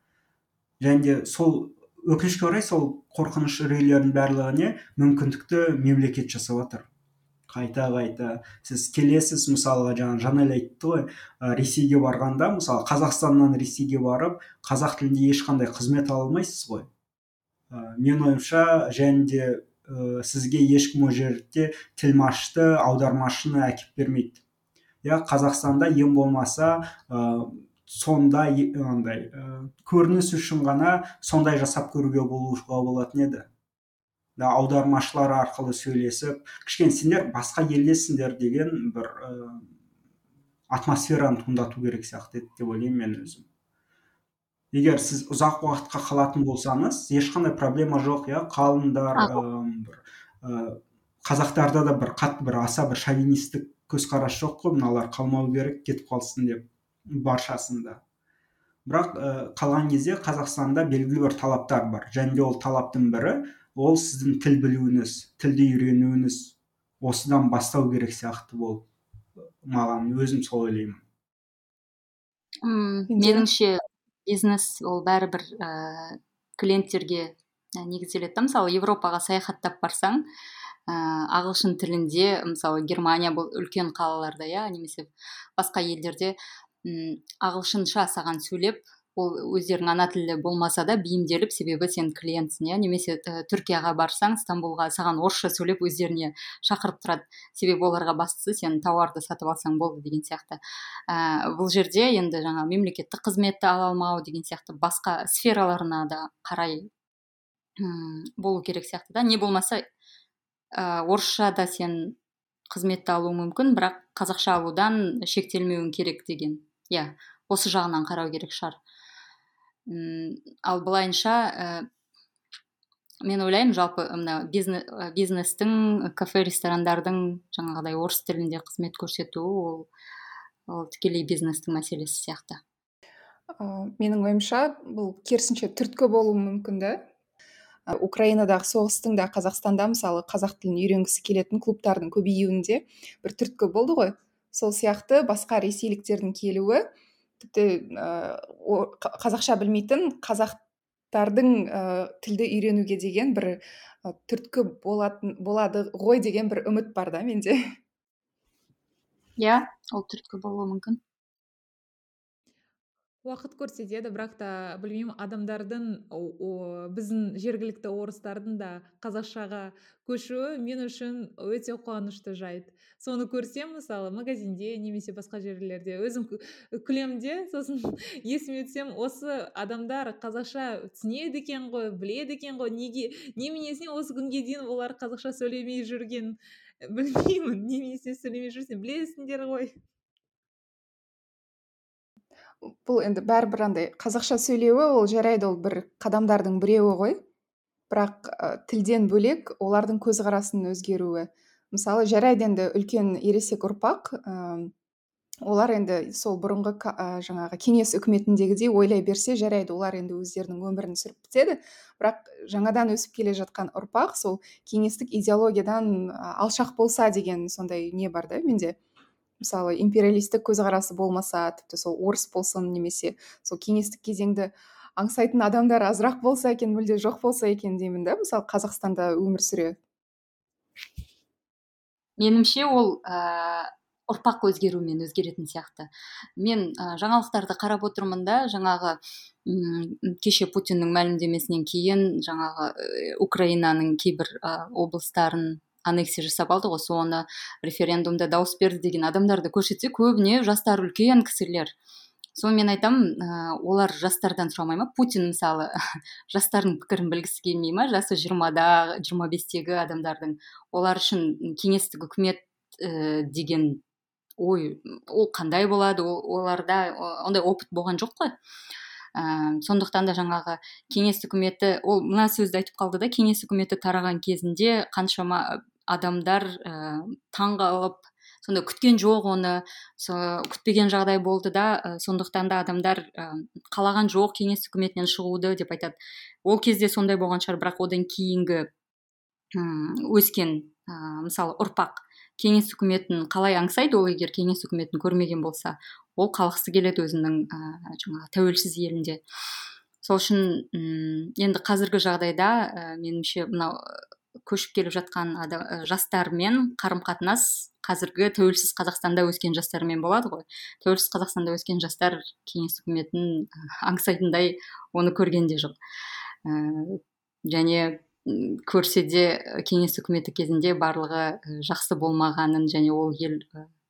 Және де сол өкінішке орай сол қорқыныш үрейлердің барлығына мүмкіндікті мемлекет жасап жатыр қайта қайта. Сіз келесіз мысалға жаңа жанель айтты ғой ресейге барғанда мысалы қазақстаннан ресейге барып қазақ тілінде ешқандай қызмет ала алмайсыз ғой. Менің ойымша және де сізге ешкім ол жерде тілмашты аудармашыны әкеп бермейді. Иә қазақстанда ең болмаса ә, сонда андай ә, көрініс үшін ғана сондай жасап көруге болуға болатын еді. Аудармашылар арқылы сөйлесіп кішкене сендер басқа елдесіңдер деген бір ә, атмосфераны туындату керек сияқты еді деп ойлаймын мен өзім. Егер сіз ұзақ уақытқа қалатын болсаңыз ешқандай проблема жоқ иә қалыңдар ә, бір ә, қазақтарда да бір қатты бір аса бір шовинистік көзқарас жоқ қой мыналар қалмау керек кетіп қалсын деп баршасында бірақ ә, қалған кезде қазақстанда белгілі бір талаптар бар. Және де ол талаптың бірі ол сіздің тіл білуіңіз тілді үйренуіңіз осыдан бастау керек сияқты болып маған өзім сол ойлаймын. Мм меніңше бизнес ол бәрібір ә, клиенттерге негізделеді да. Мысалы европаға саяхаттап барсаң ағылшын тілінде мысалы германия бұл үлкен қалаларда иә немесе басқа елдерде ағылшынша саған сөйлеп ол өздерінің ана тілі болмаса да бейімделіп себебі сен клиентсің иә немесе түркияға барсаң стамбулға саған орысша сөйлеп өздеріне шақырып тұрады. Себебі оларға бастысы сен тауарды сатып алсаң болды деген сияқты. Ә, бұл жерде енді жаңа мемлекеттік қызметті ала алмау деген сияқты басқа сфераларына да қарай м болу керек сияқты да. Не болмаса ә, орысша да сен қызметті алуың мүмкін бірақ қазақша алудан шектелмеуің керек деген. Иә осы жағынан қарау керек шығар. Ал былайынша ә, мен ойлаймын жалпы мына бизнес, бизнестің кафе ресторандардың жаңағыдай орыс тілінде қызмет көрсетуі ол ол тікелей бизнестің мәселесі сияқты. Ә, менің ойымша бұл керісінше түрткі болуы мүмкін да украинадағы соғыстың да қазақстанда мысалы қазақ тілін үйренгісі келетін клубтардың көбеюінде бір түрткі болды ғой. Сол сияқты басқа ресейліктердің келуі тіпті ә, қазақша білмейтін қазақтардың ә, тілді үйренуге деген бір түрткі болатын болады ғой деген бір үміт бар да менде. Иә ол түрткі болуы мүмкін. Уақыт көрсетеді бірақ та білмеймін адамдардың біздің жергілікті орыстардың да қазақшаға көшуі мен үшін өте қуанышты жайт. Соны көрсем мысалы магазинде немесе басқа жерлерде өзім күлемін де сосын есіме түсем осы адамдар қазақша түсінеді екен ғой біледі екен ғой неге неменесіне осы күнге дейін олар қазақша сөйлемей жүрген білмеймін неменесіне сөйлемей жүрсен білесіңдер ғой. Бұл енді бәрібір андай қазақша сөйлеуі ол жарайды ол бір қадамдардың біреуі ғой. Бірақ ә, тілден бөлек олардың көзқарасының өзгеруі. Мысалы жарайды енді үлкен ересек ұрпақ ә, олар енді сол бұрынғы ә, жаңағы кеңес үкіметіндегідей ойлай берсе жарайды олар енді өздерінің өмірін сүріп бітеді. Бірақ жаңадан өсіп келе жатқан ұрпақ сол кеңестік идеологиядан алшақ болса деген сондай не бар да менде. Мысалы империалистік көзқарасы болмаса тіпті сол орыс болсын немесе сол кеңестік кезеңді аңсайтын адамдар азырақ болса екен мүлде жоқ болса екен деймін да мысалы қазақстанда өмір сүре? Меніңше ол ә, ұрпақ өзгерумен өзгеретін сияқты. Мен ә, жаңалықтарды қарап отырмын да жаңағы кеше путиннің мәлімдемесінен кейін жаңағы украинаның кейбір ә, облыстарын аннексия жасап алды ғой соны референдумда дауыс берді деген адамдарды көрсетсе көбіне жастар үлкен кісілер. Сонымен айтамын ә, олар жастардан сұрамай ма? Путин мысалы жастардың пікірін білгісі келмей ма? Жасы жиырмада жиырма бестегі адамдардың. Олар үшін кеңестік үкімет ә, деген ой ол қандай болады? Ол, оларда ондай опыт болған жоқ қой. Ә, сондықтан да жаңағы кеңес үкіметі ол мына сөзді айтып қалды да кеңес үкіметі тараған кезінде қаншама адамдар ә, таң сонда күткен жоқ оны со, күтпеген жағдай болды да ә, сондықтан да адамдар ә, қалаған жоқ кеңес үкіметінен шығуды деп айтады. Ол кезде сондай болған шығар бірақ одан кейінгі өскен ә, мысалы ұрпақ кеңес үкіметін қалай аңсайды ол егер кеңес үкіметін көрмеген болса ол қалғысы келеді өзінің ә, жаңағы тәуелсіз елінде. Сол үшін енді қазіргі жағдайда ә, меніңше мынау көшіп келіп жатқан жастармен қарым қатынас қазіргі тәуелсіз қазақстанда өскен жастармен болады ғой. Тәуелсіз қазақстанда өскен жастар кеңес үкіметін аңсайтындай оны көрген де жоқ. Ә, және көрсе де кеңес үкіметі кезінде барлығы жақсы болмағанын және ол ел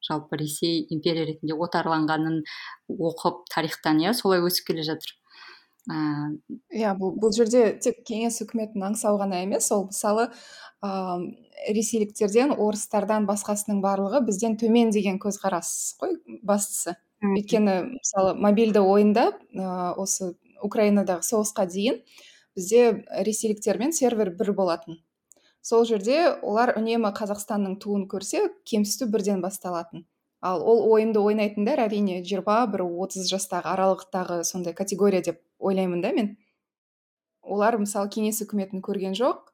жалпы ресей империя ретінде отарланғанын оқып тарихтан иә солай өсіп келе жатыр. Иә бұл, бұл жерде тек кеңес үкіметін аңсау ғана емес ол мысалы ә, ресейліктерден орыстардан басқасының барлығы бізден төмен деген көзқарас қой бастысы. Өйткені мысалы мобильді ойында ә, осы украинадағы соғысқа дейін бізде ресейліктермен сервер бір болатын. Сол жерде олар үнемі қазақстанның туын көрсе кемсіту бірден басталатын. Ал ол ойынды ойнайтындар әрине жиырма бір отыз жастағы аралықтағы сондай категория деп ойлаймын да мен. Олар мысалы кеңес үкіметін көрген жоқ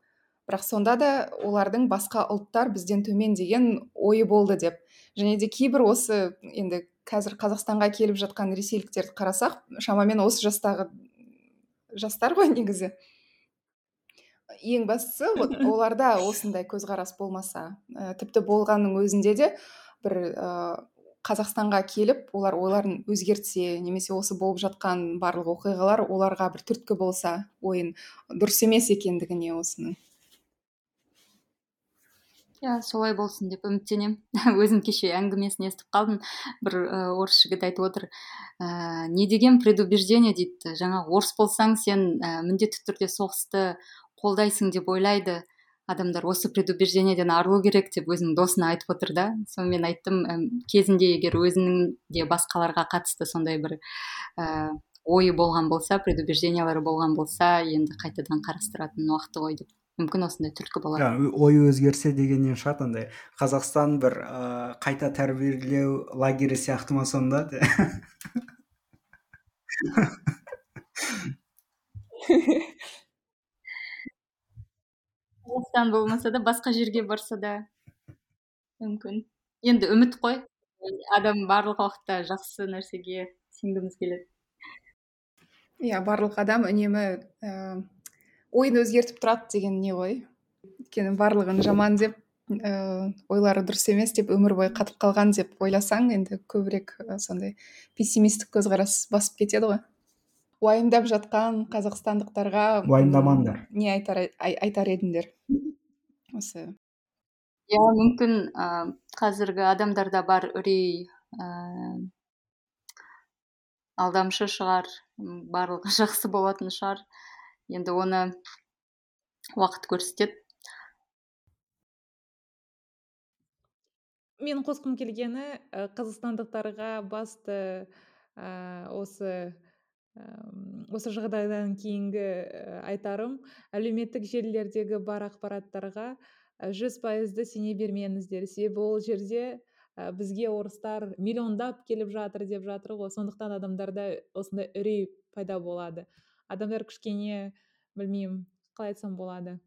бірақ сонда да олардың басқа ұлттар бізден төмен деген ойы болды деп. Және де кейбір осы енді қазір қазақстанға келіп жатқан ресейліктерді қарасақ шамамен осы жастағы жастар ғой негізі. Ең бастысы вот оларда осындай көзқарас болмаса ә, тіпті болғанның өзінде де бір ә, қазақстанға келіп олар ойларын өзгертсе немесе осы болып жатқан барлық оқиғалар оларға бір түрткі болса ойын дұрыс емес екендігіне осының. Иә солай болсын деп үміттенемін. Өзім кеше әңгімесін естіп қалдым. Бір орыс жігіт айтып отыр. Ә, не деген предубеждение? дейді. Жаңағы орыс болсаң сен ә, міндетті түрде соғысты қолдайсың деп ойлайды. Адамдар осы предубеждениеден арылу керек деп өзінің досына айтып отыр да. Сонымен айттым кезінде егер өзінің де басқаларға қатысты сондай бір ә, ойы болған болса предубеждениялары болған болса енді қайтадан қарастыратын уақыты ғой деп. Мүмкін осындай түрткі болар. Ойы өзгерсе дегеннен шығады андай. Қазақстан бір ә, қайта тәрбиелеу лагері сияқты ма сонда? қазақстан болмаса да басқа жерге барса да мүмкін. Енді үміт қой. Адам барлық уақытта жақсы нәрсеге сенгіміз келеді. Иә барлық адам үнемі ә, ойын өзгертіп тұрады деген не ғой? Өйткені барлығын жаман деп ә, ойлары дұрыс емес деп өмір бойы қатып қалған деп ойласаң енді көбірек сондай пессимистік көзқарас басып кетеді ғой. Уайымдап жатқан қазақстандықтарға уайымдамаңдар. не айтар, айтар едіңдер? Осы. Иә мүмкін ә, қазіргі адамдарда бар үрей ә, алдамшы шығар барлығы жақсы болатын шығар. Енді оны уақыт көрсетеді. Мен қосқым келгені қазақстандықтарға басты ә, осы осы жағдайдан кейінгі айтарым әлеуметтік желілердегі бар ақпараттарға жүз пайызды сене бермеңіздер. Себебі ол жерде ә, бізге орыстар миллиондап келіп жатыр деп жатыр ғой. Сондықтан адамдарда осындай үрей пайда болады. Адамдар кішкене білмеймін қалай айтсам болады.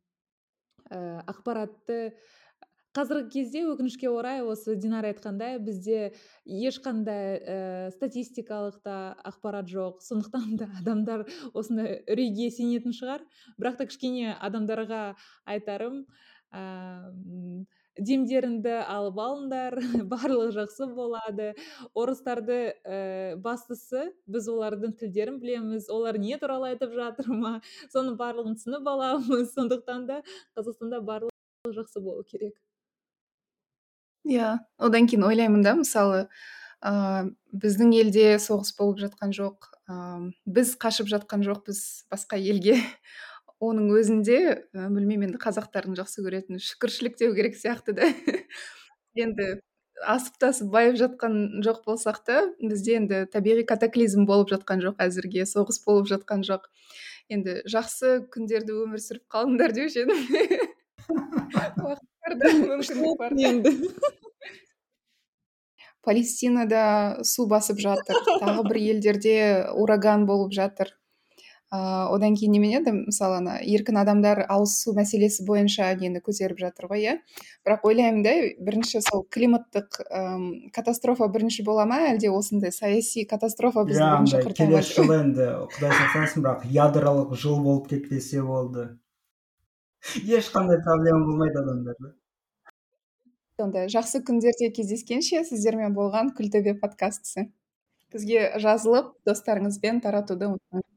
Ә, ақпаратты қазіргі кезде өкінішке орай осы динара айтқандай бізде ешқандай ә, статистикалық та ақпарат жоқ. Сондықтан да адамдар осындай үрейге сенетін шығар. Бірақ та кішкене адамдарға айтарым демдеріңді алып алыңдар барлығы жақсы болады. Орыстарды ә, бастысы біз олардың тілдерін білеміз олар не туралы айтып жатыр ма? Соның барлығын түсініп аламыз. Сондықтан да қазақстанда барлығы жақсы болу керек. Иә одан кейін ойлаймын да мысалы ә, біздің елде соғыс болып жатқан жоқ ә, біз қашып жатқан жоқпыз басқа елге. Оның өзінде ә, білмеймін енді қазақтардың жақсы көретін шүкіршілік деу керек сияқты да. Енді асып тасып байып жатқан жоқ болсақ та бізде енді табиғи катаклизм болып жатқан жоқ әзірге соғыс болып жатқан жоқ. Енді жақсы күндерді өмір сүріп қалыңдар деуші едім. палестинада су басып жатыр тағы бір елдерде ураган болып жатыр ыыы одан кейін немене еді мысалы ана еркін адамдар ауыз су мәселесі бойынша нені көтеріп жатыр ғой иә. Бірақ ойлаймын да бірінші сол климаттық ым катастрофа бірінші бола ма әлде осындай саяси катастрофа бізді иә бірінші келесі жылы енді құдай сақтасын бірақ ядролық жыл болып кетпесе болды. Ешқандай проблема болмайды адамдарда. Сонда жақсы күндерде кездескенше сіздермен болған күлтөбе подкастысы. Бізге жазылып достарыңызбен таратуды ұмытпаңыз